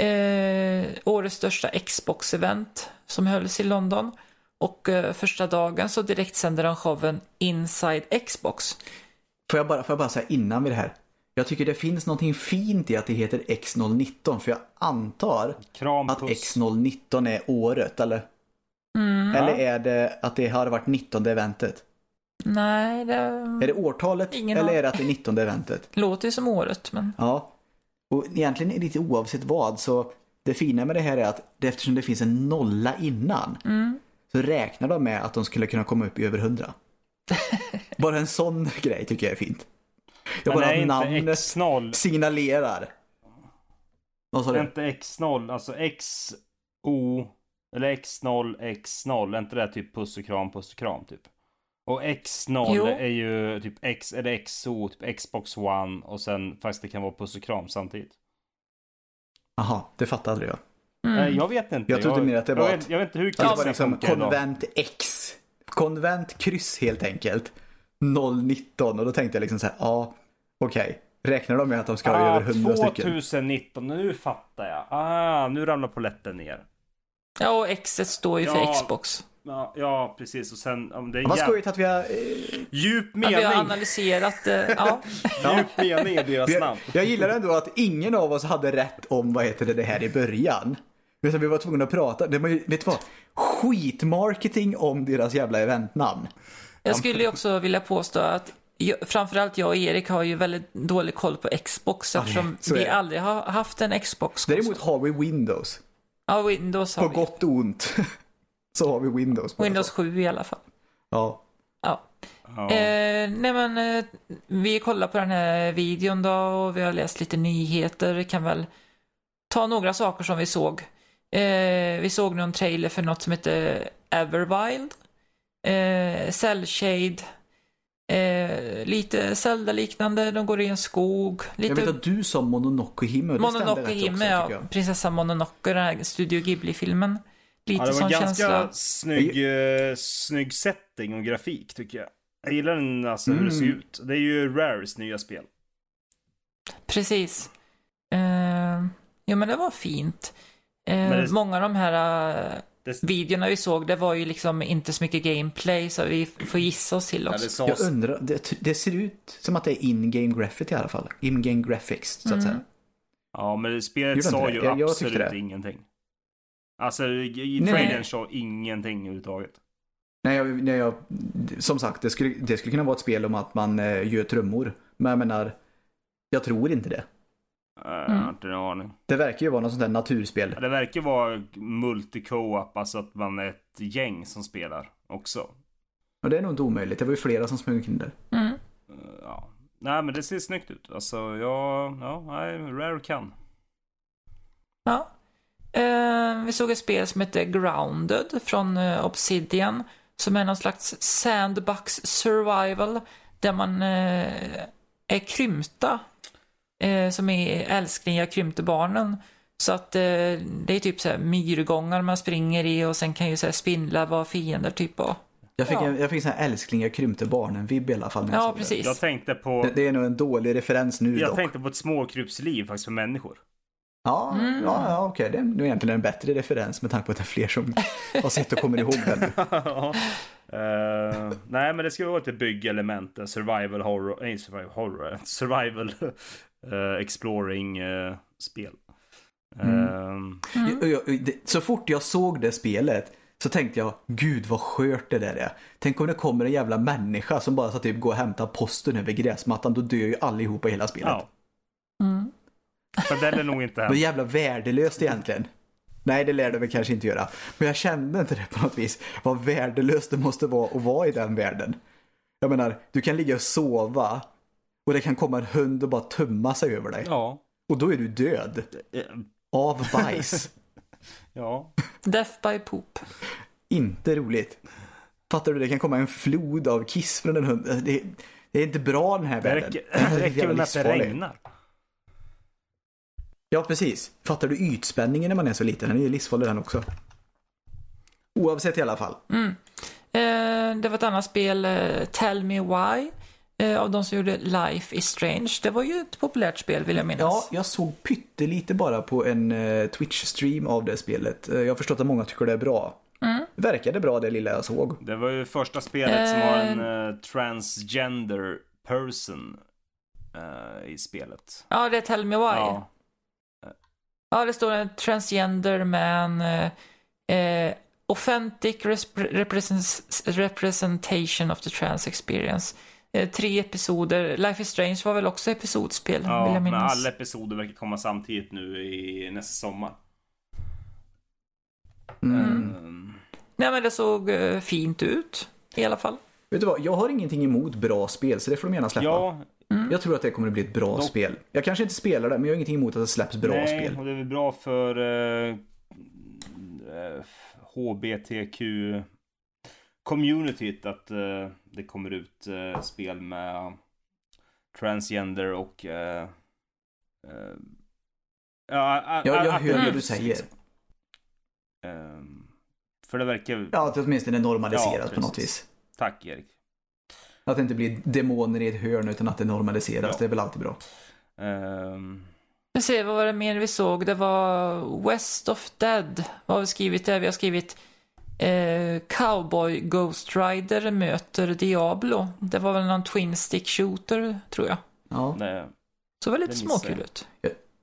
Eh, årets största Xbox-event som hölls i London. Och eh, första dagen så direktsände de showen Inside Xbox. Får jag, bara, får jag bara säga innan vi det här. Jag tycker det finns någonting fint i att det heter X019 för jag antar Kram, att puss. X019 är året eller? Eller är det att det har varit 19 eventet? Nej, det Är det årtalet Ingen eller aning. är det att det är 19 eventet? låter ju som året, men Ja. Och egentligen är det lite oavsett vad så det fina med det här är att det, eftersom det finns en nolla innan Mm. så räknar de med att de skulle kunna komma upp i över 100. bara en sån grej tycker jag är fint. Jag Men bara är namnet X0, signalerar. Vad sa du? inte X0, alltså XO, eller X0, X0, är inte det typ puss och kram, puss och kram typ? Och X0 Jo. är ju typ X, eller XO, typ Xbox One och sen faktiskt det kan vara puss och kram samtidigt. Jaha, det fattade jag. Nej, jag vet inte. Jag trodde mer att det var jag vet, jag vet inte hur Att det var liksom funkar idag. konvent X. Konvent kryss helt enkelt. 019 och då tänkte jag liksom så här, ja, okej. Räknar de med att de ska ha Ah, över 100 stycken? 2019, nu fattar jag. Ah, nu ramlar polletten ner. Ja, och X står ju för Ja. Xbox. Ja, ja precis. Och sen, om det är Vad skojigt att vi har... Eh, djup Ja, vi har mening. analyserat, eh, ja. Djup mening i deras namn. jag gillar ändå att ingen av oss hade rätt om vad heter det, det här i början. Utan vi var tvungna att prata. Det var ju, vet du vad? Skitmarketing om deras jävla eventnamn. Jag skulle ju också vilja påstå att jag, framförallt jag och Erik har ju väldigt dålig koll på Xbox eftersom är vi aldrig har haft en Xbox. Däremot har vi Windows. Ja, Windows På har vi. gott och ont. Så har vi Windows. Windows så. 7 i alla fall. Ja. Ja. Ja. Eh, nej men, eh, vi kollar på den här videon då och vi har läst lite nyheter. Kan väl ta några saker som vi såg. Eh, vi såg någon trailer för något som heter Everwild. Eh, Cellshade. Eh, lite Zelda-liknande, de går i en skog. Jag vet Lite att du sa Mononoke stämde Mononoke också, ja. tycker jag. Prinsessa Mononoke, den här Studio Ghibli-filmen. Lite Ja, det var sån ganska känsla. snygg, eh, snygg setting och grafik tycker jag. Jag gillar den, alltså hur det ser Mm. ut. Det är ju Rares nya spel. Precis. Eh, jo men det var fint. Eh, det- Många av de här eh, Det, videorna vi såg, det var ju liksom inte så mycket gameplay så vi får gissa oss till ja, oss. det Jag undrar, det, det ser ut som att det är in-game graffiti i alla fall. In-game graphics, så att Mm. säga. ja, men spelet Gjorde sa ju? Jag- jag absolut det. ingenting. Alltså, i trailern sa ingenting överhuvudtaget. Nej, jag, nej jag, som sagt, det skulle, det skulle kunna vara ett spel om att man eh, gör trummor. Men jag menar, jag tror inte det. Jag Mm. har inte en aning. Det verkar ju vara något sånt där naturspel. Ja, Det verkar vara multi-co-op, alltså att man är ett gäng som spelar också. Och det är nog inte omöjligt. Det var ju flera som smög in där. Mm. Eh, Ja. Nej, men det ser snyggt ut. Alltså, ja, ja, nej, Rare kan. Ja. Eh, vi såg ett spel som heter Grounded från eh, Obsidian. Som är någon slags sandbox survival. Där man eh, är krympta. Eh, som är älsklingar krympte barnen. Så att eh, det är typ så här myrgångar man springer i och sen kan ju så här spindlar vara fiender typ. Och, Jag fick, Ja. en, jag fick sån här älsklingar krympte barnen-vibb i alla fall. När jag ja, såg det. precis. Jag tänkte på... Det, det är nog en dålig referens nu Jag dock. tänkte på ett småkrypsliv faktiskt för människor. Ja, Mm. ja, ja okej. Det är nog egentligen en bättre referens med tanke på att det är fler som har sett och kommer ihåg den. Eh, nej, men det ska vara ett byggelement, en survival horror, nej survival horror, survival eh, exploring eh, spel. Mm. Eh, Jag- jag- det- Så fort jag såg det spelet så tänkte jag, gud vad skört det där är. Tänk om det kommer en jävla människa som bara ska typ gå och hämta posten över gräsmattan, då dör ju allihopa i hela spelet. ja, Mm. för det är nog inte Det hänt. jävla värdelöst egentligen. Nej, det lär det väl kanske inte göra. Men jag kände inte det på något vis. Vad värdelöst det måste vara att vara i den världen. Jag menar, du kan ligga och sova och det kan komma en hund och bara tumma sig över dig. Ja. Och då är du död. Av bajs. Ja. Death by poop. inte roligt. Fattar du? Det kan komma en flod av kiss från en hund. Det, det är inte bra den här världen. räcker, det räcker väl med att det regnar. Ja, precis. Fattar du ytspänningen när man är så liten? Den är ju livsfarlig den också. Oavsett i alla fall. Eh, det var ett annat spel, eh, Tell Me Why. Eh, av de som gjorde Life is Strange. Det var ju ett populärt spel vill jag minnas. Ja, jag såg pyttelite bara på en eh, Twitch-stream av det spelet. Eh, jag har förstått att många tycker det är bra. Mm. Det verkade bra det lilla jag såg. Det var ju första spelet som har en eh, transgender person eh, i spelet. Ja, det är Tell Me Why. Ja, Ja. det står en transgender man. Eh, authentic representation of the trans experience. Eh, tre episoder. Life is Strange var väl också episodspel, vill Ja, jag men minnas. alla episoder verkar komma samtidigt nu i nästa sommar. Mm. Eh, Nej, men det såg eh, fint ut i alla fall. Vet du vad, jag har ingenting emot bra spel så det får de gärna släppa. ja, Jag tror att det kommer att bli ett bra Dock- spel. Jag kanske inte spelar det, men jag har ingenting emot att det släpps bra nej, spel. och det är väl bra för eh, eh, HBTQ communityt att eh, det kommer ut eh, spel med transgender och eh, eh, ja, jag att hör det vad du säger. liksom. För det verkar... Ja, att det åtminstone normaliseras Ja, på något vis. Tack Erik. Att det inte blir demoner i ett hörn utan att det normaliseras. Ja. Det är väl alltid bra. Ehm, Vi ser vad var det mer vi såg. Det var West of Dead. Vad har vi skrivit där? Vi har skrivit eh, Cowboy Ghost Rider möter Diablo. Det var väl någon Twin Stick Shooter, tror jag. Ja, det, Så missar jag. småkul ut.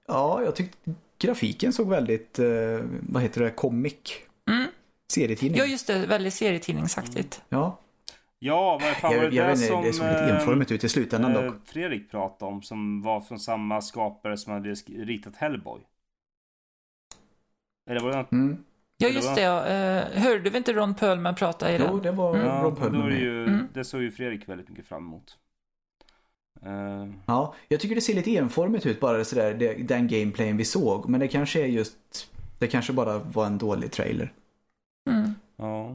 ja jag tyckte grafiken såg väldigt, eh, vad heter det, comic. Mm. Serietidning. Ja, just det. Väldigt serietidningsaktigt. Ja, ja, vad fan var jag, det jag där vet inte, som... det såg lite ehm, enformigt ut i slutändan eh, dock. Fredrik pratade om som var från samma skapare som hade ritat Hellboy. Eller var det något? Mm. Ja, just det. Ja. Eh, hörde vi inte Ron Perlman prata i Jo, den? det var Mm. Då Perlman är det, ju, Mm. det såg ju Fredrik väldigt mycket fram emot. Eh, Ja, jag tycker det ser lite enformigt ut bara sådär, det, den gameplayen vi såg. Men det kanske är just, det kanske bara var en dålig trailer. Mm. ja.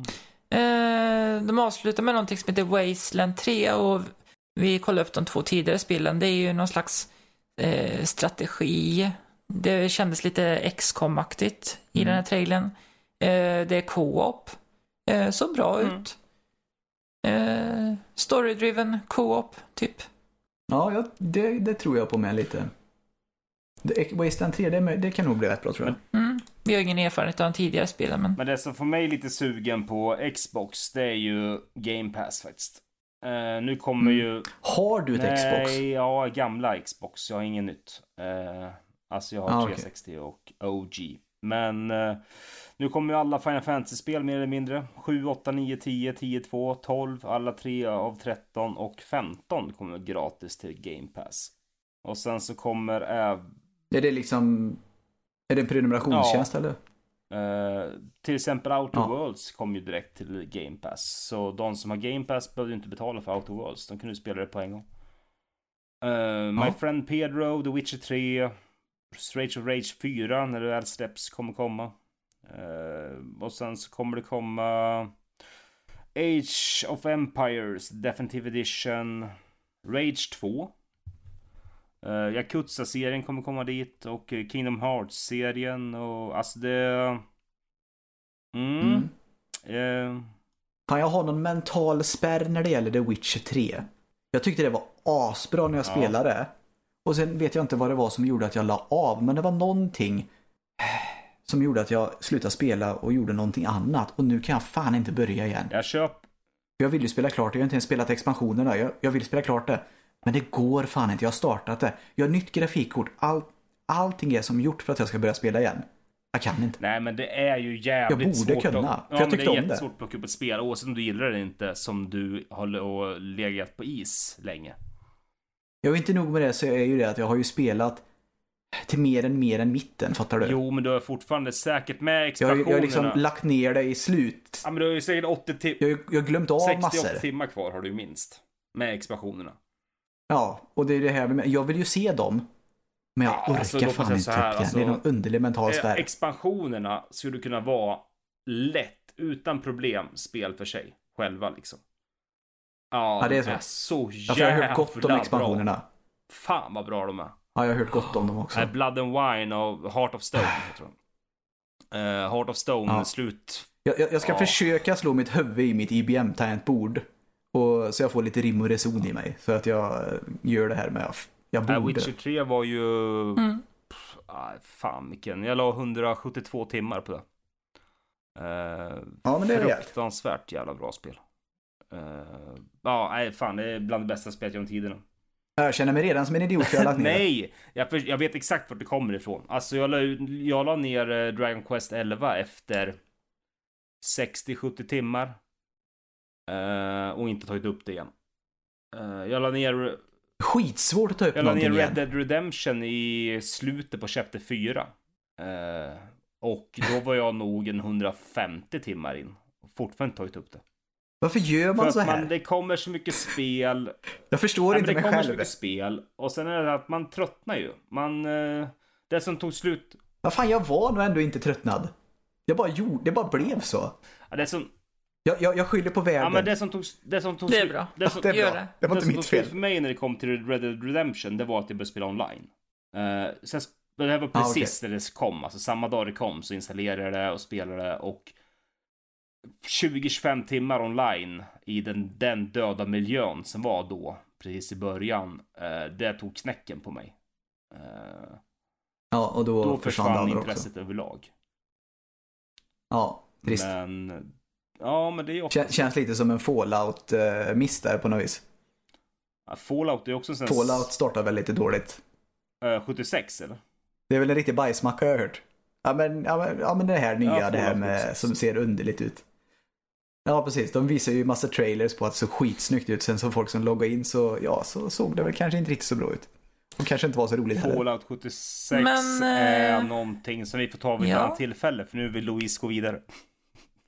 Eh, de avslutar med någonting som heter Wasteland 3 och vi kollade upp de två tidigare spelen. Det är ju någon slags strategi. Det kändes lite XCOM-aktigt i Mm. den här trailern. Eh, det är co-op. Eh, så bra Mm. ut. Eh, Story-driven co-op, typ. Ja, ja det, det tror jag på med lite. Wasteland 3, det, det kan nog bli rätt bra tror jag. Mm. Vi har ingen erfarenhet av de tidigare spelen, men... Men det som får mig lite sugen på Xbox, det är ju Game Pass faktiskt. Eh, nu kommer Mm. ju... Har du ett Nej, Xbox? ja, gamla Xbox. Jag har inget nytt. Eh, alltså jag har Ah, okej. 360 och OG. Men eh, nu kommer ju alla Final Fantasy-spel mer eller mindre. 7, 8, 9, 10, 10, 2, 12. Alla tre av 13 och 15 kommer gratis till Game Pass. Och sen så kommer även... Är det liksom, är det en prenumerationstjänst eller? Eh, till exempel Outer Ja. Worlds kom ju direkt till Game Pass. Så de som har Game Pass behövde ju inte betala för Outer Worlds. De kunde spela det på en gång. My Ja. Friend Pedro, The Witcher 3, Straight of Rage 4 när det väl släpps kommer komma. Uh, och sen så kommer det komma Age of Empires Definitive Edition Rage 2 uh, Yakuza-serien kommer komma dit och Kingdom Hearts-serien och alltså det... Mm. mm. Uh... Kan jag ha någon mental spärr när det gäller The Witcher 3? Jag tyckte det var asbra när jag ja. spelade. Och sen vet jag inte vad det var som gjorde att jag la av, men det var någonting som gjorde att jag slutade spela och gjorde någonting annat. Och nu kan jag fan inte börja igen. Jag köp. Jag vill ju spela klart, jag har inte ens spelat expansionerna. Jag, jag vill spela klart det. Men det går fan inte, jag har startat det. Jag har nytt grafikkort, All, allting är som gjort för att jag ska börja spela igen. Jag kan inte. Nej men det är ju jävligt svårt. Jag borde kunna. Att, för ja, jag tyckte det är jättesvårt att plocka upp ett spel oavsett om du gillar det eller inte som du har legat på is länge. Jag är inte nog med det så är ju det att jag har ju spelat till mer än mer än mitten, fattar du? Jo, men du har fortfarande säkert med expansionerna. Jag, jag har liksom lagt ner det i slut. Ja, men du har ju säkert 80 timmar. Jag, jag har glömt av 60, massor. 60 timmar kvar har du minst. Med expansionerna. Ja, och det är det här med, jag vill ju se dem. Men jag ja, alltså, orkar alltså, fan inte här, alltså, Det är någon underlig mental spärr. Expansionerna skulle kunna vara lätt, utan problem, spel för sig. Själva liksom. Ja, ja det är så. Är så jävla Jag har hört gott om expansionerna. Bra. Fan vad bra de är. Ja, jag har hört gott om dem också. Blood and Wine och Heart of Stone. heter Uh, Heart of Stone, ja. slut. Jag, jag, jag ska ja. försöka slå mitt huvud i mitt IBM-tangentbord. Och, så jag får lite rim och reson i mig. För att jag eh, gör det här med jag borde. Uh, Witcher 3 var ju... Mm. Pff, ah, fan vilken. Jag la 172 timmar på det. Uh, ja, men det är fruktansvärt jävla bra spel. Uh, ja, nej fan det är bland det bästa spelet genom tiderna. Jag känner mig redan som en idiot för jag har lagt ner Nej! Jag, jag, vet exakt vart det kommer ifrån. Alltså jag la, jag la ner eh, Dragon Quest 11 efter 60-70 timmar. Uh, och inte tagit upp det igen. Uh, jag la ner... Skitsvårt att ta upp Jag la ner Red Dead Redemption i slutet på Chapter 4. Uh, och då var jag nog en 150 timmar in. Fortfarande inte tagit upp det. Varför gör man så här? Man, det kommer så mycket spel. Jag förstår inte mig själv. Det kommer så mycket spel. Och sen är det att man tröttnar ju. Man... Eh, det som tog slut... Vad fan, jag var nog ändå inte tröttnad. Jag bara gjorde, det bara blev så. Ja, det som... Jag, jag, jag skyller på vägen. Ja, men det som tog, det som tog Det är bra. Det, som, ja, det är bra. Det, det var inte mitt fel. för mig när det kom till Red Dead Redemption, det var att jag började spela online. Uh, sen, det här var precis ah, okay. när det kom, alltså samma dag det kom så installerade jag det och spelade det och 20-25 timmar online i den, den döda miljön som var då, precis i början, eh, det tog knäcken på mig. Eh, ja, och då, då försvann intresset också. överlag. Ja, trist. Men, ja, men det är också... Känns lite som en Fallout-miss där på något vis. Ja, Fallout är också en sån... Fallout startar väl lite dåligt. Uh, 76 eller? Det är väl en riktig bajsmacka har jag hört. Ja men, ja, men, ja, men det här nya, ja, det här med, som ser underligt ut. Ja, precis. De visar ju massa trailers på att det såg skitsnyggt ut. Sen så folk som loggade in så, ja, så såg det väl kanske inte riktigt så bra ut. Och kanske inte var så roligt heller. Fallout 76 Men, är äh... någonting som vi får ta vid ja. ett annat tillfälle. För nu vill Louise gå vidare.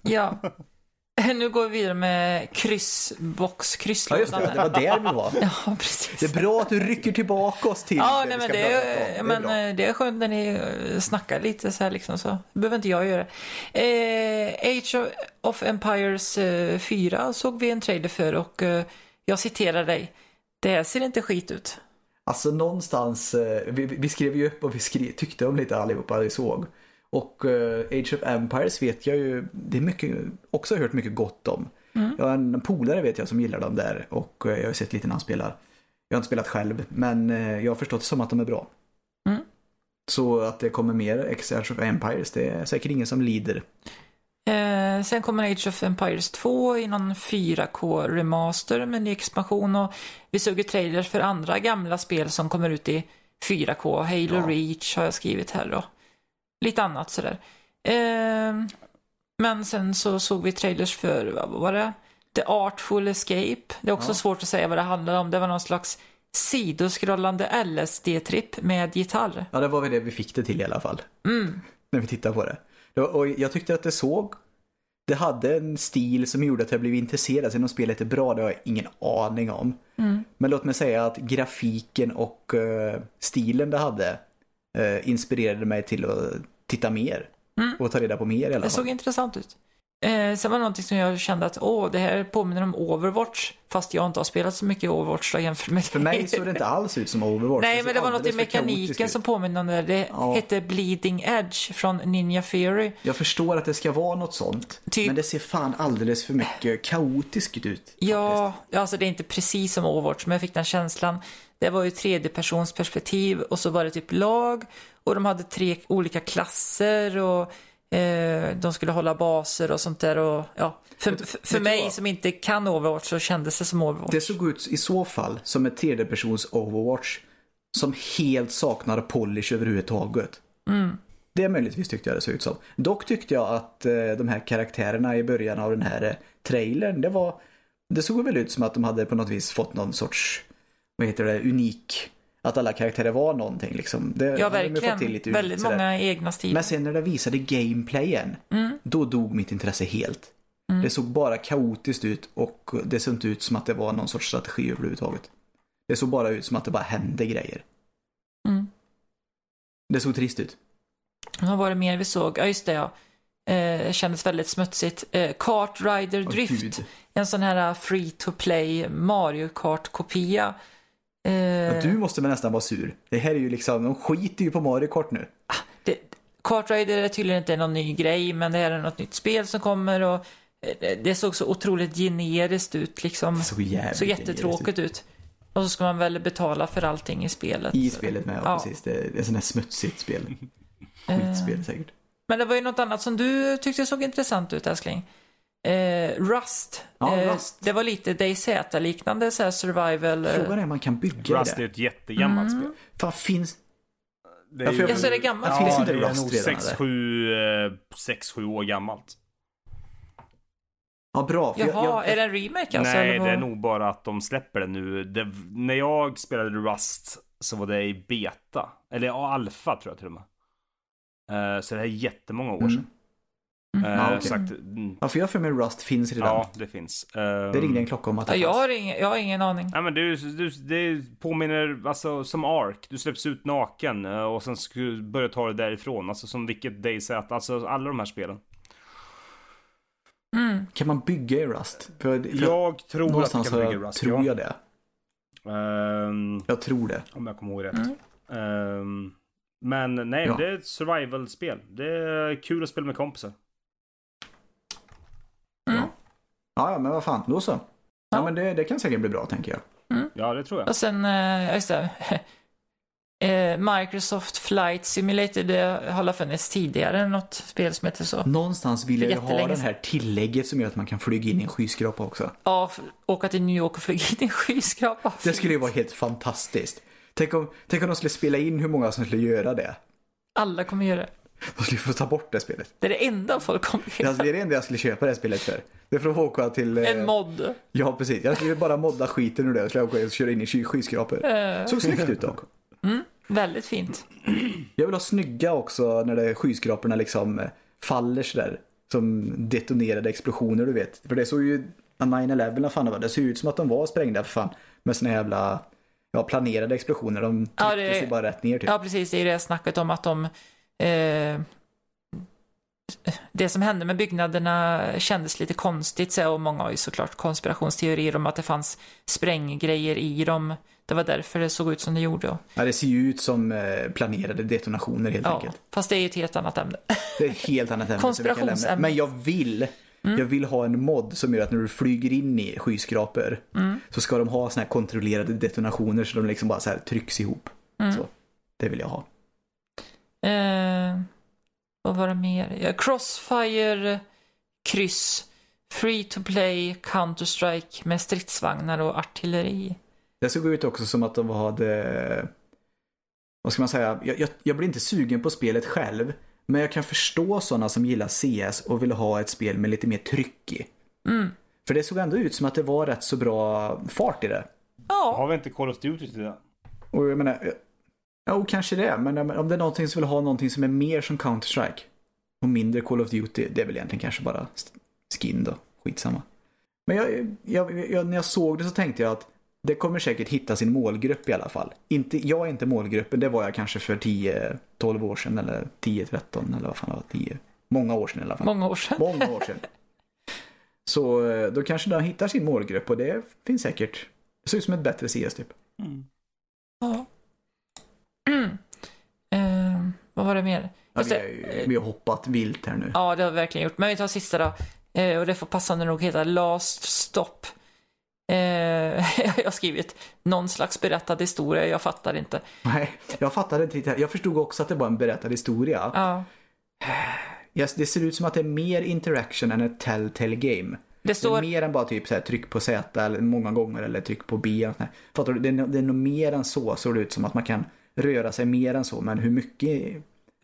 Ja. Nu går vi vidare med kryssbox, krysslådan. Ja, just det. Det var där vi var. Ja, precis. Det är bra att du rycker tillbaka oss till ja, det nej, men det är, det men är det är skönt när ni eh, snackar lite så här liksom så. Det behöver inte jag göra. Eh, Age of Empires 4 eh, såg vi en trailer för och eh, jag citerar dig. Det här ser inte skit ut. Alltså någonstans, eh, vi, vi, skrev ju upp och vi skrev, tyckte om lite allihopa vi såg. Och uh, Age of Empires vet jag ju, det är mycket, också hört mycket gott om. Mm. Jag har en polare vet jag som gillar dem där och uh, jag har sett lite när han spelar. Jag har inte spelat själv men uh, jag har förstått det som att de är bra. Mm. Så att det kommer mer Age of Empires, det är säkert ingen som lider. Eh, sen kommer Age of Empires 2 i någon 4K remaster med ny expansion och vi såg ju trailers för andra gamla spel som kommer ut i 4K. Halo ja. Reach har jag skrivit här då lite annat sådär. Eh, men sen så såg vi trailers för, vad var det? The Artful Escape. Det är också ja. svårt att säga vad det handlar om. Det var någon slags sidoskrollande LSD-tripp med gitarr. Ja, det var väl det vi fick det till i alla fall. Mm. När vi tittade på det. Och jag tyckte att det såg det hade en stil som gjorde att jag blev intresserad. Sen om spelet är bra, det har jag ingen aning om. Mm. Men låt mig säga att grafiken och uh, stilen det hade eh, inspirerade mig till att titta mer. Mm. Och ta reda på mer i alla Det såg fall. intressant ut. Eh, sen var det någonting som jag kände att åh, det här påminner om Overwatch. Fast jag inte har spelat så mycket Overwatch då jämfört med För mig såg det inte alls ut som Overwatch. Nej, såg men det var något i mekaniken som påminner om det. Det Ja. hette Bleeding Edge från Ninja Theory. Jag förstår att det ska vara något sånt. Typ- Men det ser fan alldeles för mycket kaotiskt ut. Ja, alltså det är inte precis som Overwatch, men jag fick den känslan. Det var ju tredje persons perspektiv och så var det typ lag och de hade tre olika klasser och eh, de skulle hålla baser och sånt där och ja. För, Vet- för, vet mig som inte kan Overwatch så kändes det som Overwatch. Det såg ut i så fall som ett tredjepersons Overwatch som helt saknar polish överhuvudtaget. Mm. Det möjligtvis tyckte jag det såg ut som. Dock tyckte jag att eh, de här karaktärerna i början av den här eh, trailern, det var... Det såg väl ut som att de hade på något vis fått någon sorts, vad heter det, unik... Att alla karaktärer var någonting liksom. Det Ja, ju fått verkligen. till lite Väldigt sådär. många egna stilar. Men sen när det visade gameplayen, Mm. då dog mitt intresse helt. Det såg bara kaotiskt ut och det såg inte ut som att det var någon sorts strategi överhuvudtaget. Det såg bara ut som att det bara hände grejer. Mm. Det såg trist ut. Vad var det mer vi såg? Ja, just det ja. Eh, kändes väldigt smutsigt. Eh, Kart Rider Drift. gud. en sån här free to play Mario Kart-kopia. Eh, du måste väl nästan vara sur. Det här är ju liksom, de skiter ju på Mario Kart nu. det, Kart Rider är tydligen inte någon ny grej, men det här är något nytt spel som kommer och eh, det såg så otroligt generiskt ut liksom. Det såg jävligt Så jättetråkigt ut. Och så ska man väl betala för allting i spelet. I spelet med, ja, Ja. precis. Det är ett sånt här smutsigt spel. Skitspel säkert. Men det var ju något annat som du tyckte såg intressant ut, älskling. Eh, Rust. Ja, eh, Rust. Det var lite DayZ-liknande så här survival. eh, Frågan är om man kan bygga Rust är det. ett jättegammalt Mm. spel. Fan, finns... Det för jag- Ja, så är det gammalt. Finns Ja, inte det är Rust redan, 6-7 år gammalt. Ja, bra. För jag- Jaha, jag, är det en remake alltså? Nej, det är nog bara att de släpper det nu. Det, när jag spelade Rust så var det i beta. Eller ja, alfa tror jag till och med. Eh, så det här är jättemånga år Mm. sedan. Mm. Eh, Ja, okej. sagt, mm, Ja, för jag för mig Rust finns redan. ja, det finns. Det ringde en klocka om att det Ja, jag, har ingen, jag har ingen aning. Nej men du, du, det påminner alltså som Ark. Du släpps ut naken eh, och sen ska du börja ta det därifrån. Alltså som vilket DayZ, alltså alla de här spelen. Mm. Kan man bygga i Rust? För, för Jag tror att någonstans kan bygga jag, Rust, tror ja. jag det. Ehm, Jag tror det. om jag kommer ihåg rätt. Mm. Ehm, men nej, Ja. det är ett survival-spel. Det är kul att spela med kompisar. Mm. Ja, ja, men vad fan, då så. Ja, Ja. men det, det kan säkert bli bra, tänker jag. Ja, det tror jag. Och sen, eh, ja, just det. Eh, Microsoft Flight Simulator, det har alla funnits tidigare, något spel som heter så. Någonstans vill jag ju ha det här tillägget som gör att man kan flyga in i en skyskrapa också. Ja, åka till New York och flyga in i en skyskrapa. Det skulle ju vara helt fantastiskt. Tänk om, tänk om de skulle spela in hur många som skulle göra det. Alla kommer göra det. De skulle få ta bort det spelet. Det är det enda folk kommer. Alltså, det är det enda jag skulle köpa det här spelet för. Det är få åka till... eh, En mod. Ja, precis. Jag skulle bara modda skiten ur det. Skulle åka och köra in i sky- skyskrapor. Eh, Såg snyggt ut dock. väldigt fint. Jag vill ha snygga också när det skyskraporna liksom eh, faller sådär. Som detonerade explosioner du vet. För det såg ju, 9-11 vad fan det var, det såg ut som att de var sprängda för fan. Med såna jävla, ja planerade explosioner. De tryckte Ja, det- sig bara rätt ner typ. Ja, precis. Det är det snacket om att de... Eh, det som hände med byggnaderna kändes lite konstigt så, och många har ju såklart konspirationsteorier om att det fanns spränggrejer i dem. Det var därför det såg ut som det gjorde. Ja, det ser ju ut som eh, planerade detonationer helt Ja, enkelt. fast det är ju ett helt annat ämne. Det är ett helt annat ämne. Konspirationsämne. Men jag vill, jag vill ha en mod som gör att när du flyger in i skyskrapor så ska de ha såna här kontrollerade detonationer så de liksom bara så här trycks ihop. Så, det vill jag ha. Eh, vad var det mer? Crossfire, kryss, Free to play, Counter-Strike med stridsvagnar och artilleri. Det såg ut också som att de hade, vad ska man säga, jag, jag, jag blir inte sugen på spelet själv. Men jag kan förstå sådana som gillar CS och vill ha ett spel med lite mer tryck i. Mm. För det såg ändå ut som att det var rätt så bra fart i det. Ja, Har vi inte Call of Duty till det? Och jag menar, ja, och kanske det. Men om det är någonting som vill ha någonting som är mer som Counter-Strike och mindre Call of Duty, det är väl egentligen kanske bara skin då. Skitsamma. Men jag, jag, jag, när jag såg det så tänkte jag att det kommer säkert hitta sin målgrupp i alla fall. Inte, jag är inte målgruppen, det var jag kanske för 10-12 år sedan eller 10-13 eller vad fan det var, 10. Många år sedan i alla fall. Många år sedan. Många år sedan. Så eh, då kanske de hittar sin målgrupp och det finns säkert. Det ser ut som ett bättre CS typ. Mm. Ja. Mm. Eh, vad var det mer? Ja, vi, har, ju- eh, vi har hoppat vilt här nu. Ja, det har vi verkligen gjort. Men vi tar sista då. Eh, och det får passande nog heta Last Stop. Eh, jag har skrivit någon slags berättad historia, jag fattar inte. Nej, jag fattade inte riktigt. Jag förstod också att det var en berättad historia. Ja. Yes, det ser ut som att det är mer interaction än ett telltale game. Det Det är står, mer än bara typ så här, tryck på Z eller många gånger eller tryck på B. och. Fattar du? Det är, det är nog mer än så, såg det ut som att man kan röra sig mer än så. Men hur mycket?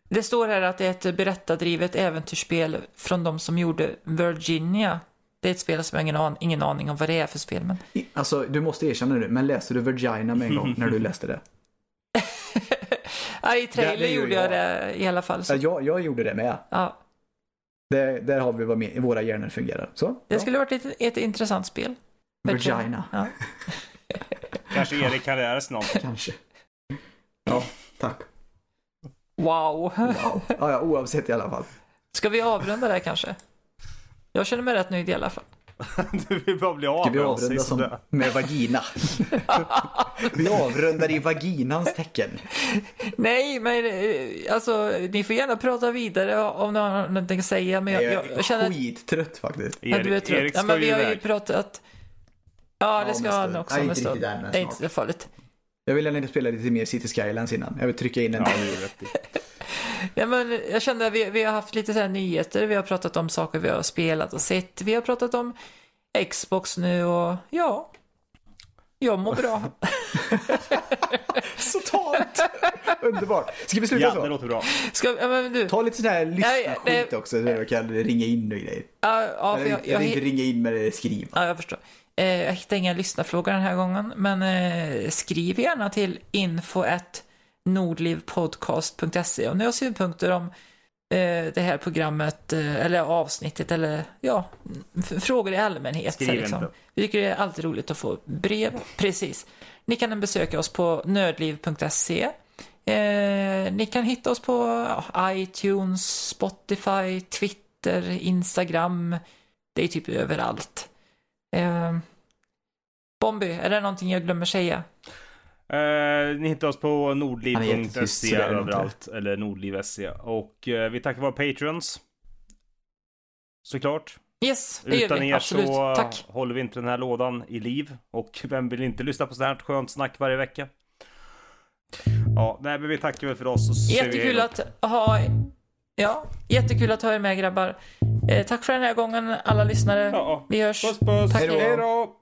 Det står här att det är ett berättardrivet äventyrsspel från de som gjorde Virginia. Det är ett spel som jag har ingen, an- ingen aning om vad det är för spel. Men... Alltså, du måste erkänna nu, men läste du Virginia med en gång när du läste det? Ja, I trailer det gör gjorde jag jag. det i alla fall. Ja, Så. jag, jag gjorde det med. Ja, Det, där har vi vad med, våra hjärnor fungerar. Så, det ja. skulle varit ett, ett intressant spel. Virginia, Ja. Kanske Erik Karriärs någon. kanske. Ja, tack. Wow. Wow. Ja, ja, oavsett i alla fall. Ska vi avrunda där kanske? Jag känner mig rätt nöjd i alla fall. Du vill bara bli av Ska vi avrunda som där. med vagina? vi avrundar i vaginans tecken. Nej, men eh, alltså ni får gärna prata vidare om ni har någonting att säga. Men jag, jag, jag känner skittrött faktiskt. ja, du är Erik, trött. Erik Ja, ska men vi har ju pratat... Ja, det Ja, ska men han också om en inte stund. riktigt än, men Det är inte så farligt. Jag vill gärna spela lite mer City Skylines innan. Jag vill trycka in en Ja, det i. Ja, men jag kände att vi, vi har haft lite så här nyheter. Vi har pratat om saker vi har spelat och sett. Vi har pratat om Xbox nu och ja. Jag mår bra. så tamt. Underbart. Ska vi sluta Ja, det så? låter bra. Ska, ja, men du. Ta lite sån här Ja, ja, lyssna-skit det- också. Så jag kan ringa in och grejer. Ja, ja, Eller, jag, jag, eller inte jag, ringa in men skriva. ja, jag förstår. Eh, jag hittar inga lyssnarfrågor den här gången. Men eh, skriv gärna till info nordlivpodcast.se om ni har synpunkter om eh, det här programmet eh, eller avsnittet eller ja, frågor i allmänhet. Skriv liksom. Vi tycker det är alltid roligt att få brev. Precis. Ni kan besöka oss på nördliv.se. Eh, ni kan hitta oss på ja, iTunes, Spotify, Twitter, Instagram. Det är typ överallt. Eh, Bombi, är det någonting jag glömmer säga? Eh, ni hittar oss på nordliv.se överallt. Eller nordliv.se. Och eh, vi tackar våra patrons. Såklart. Yes, det gör Utan vi. er Absolut. så Tack. håller vi inte den här lådan i liv. Och vem vill inte lyssna på sånt här skönt snack varje vecka? Ja, nej men vi tackar väl för oss. Och så Jättekul att ha... Ja, jättekul att ha er med grabbar. Eh, tack för den här gången alla lyssare. Ja. Vi hörs. Puss puss. Tack. Hej då.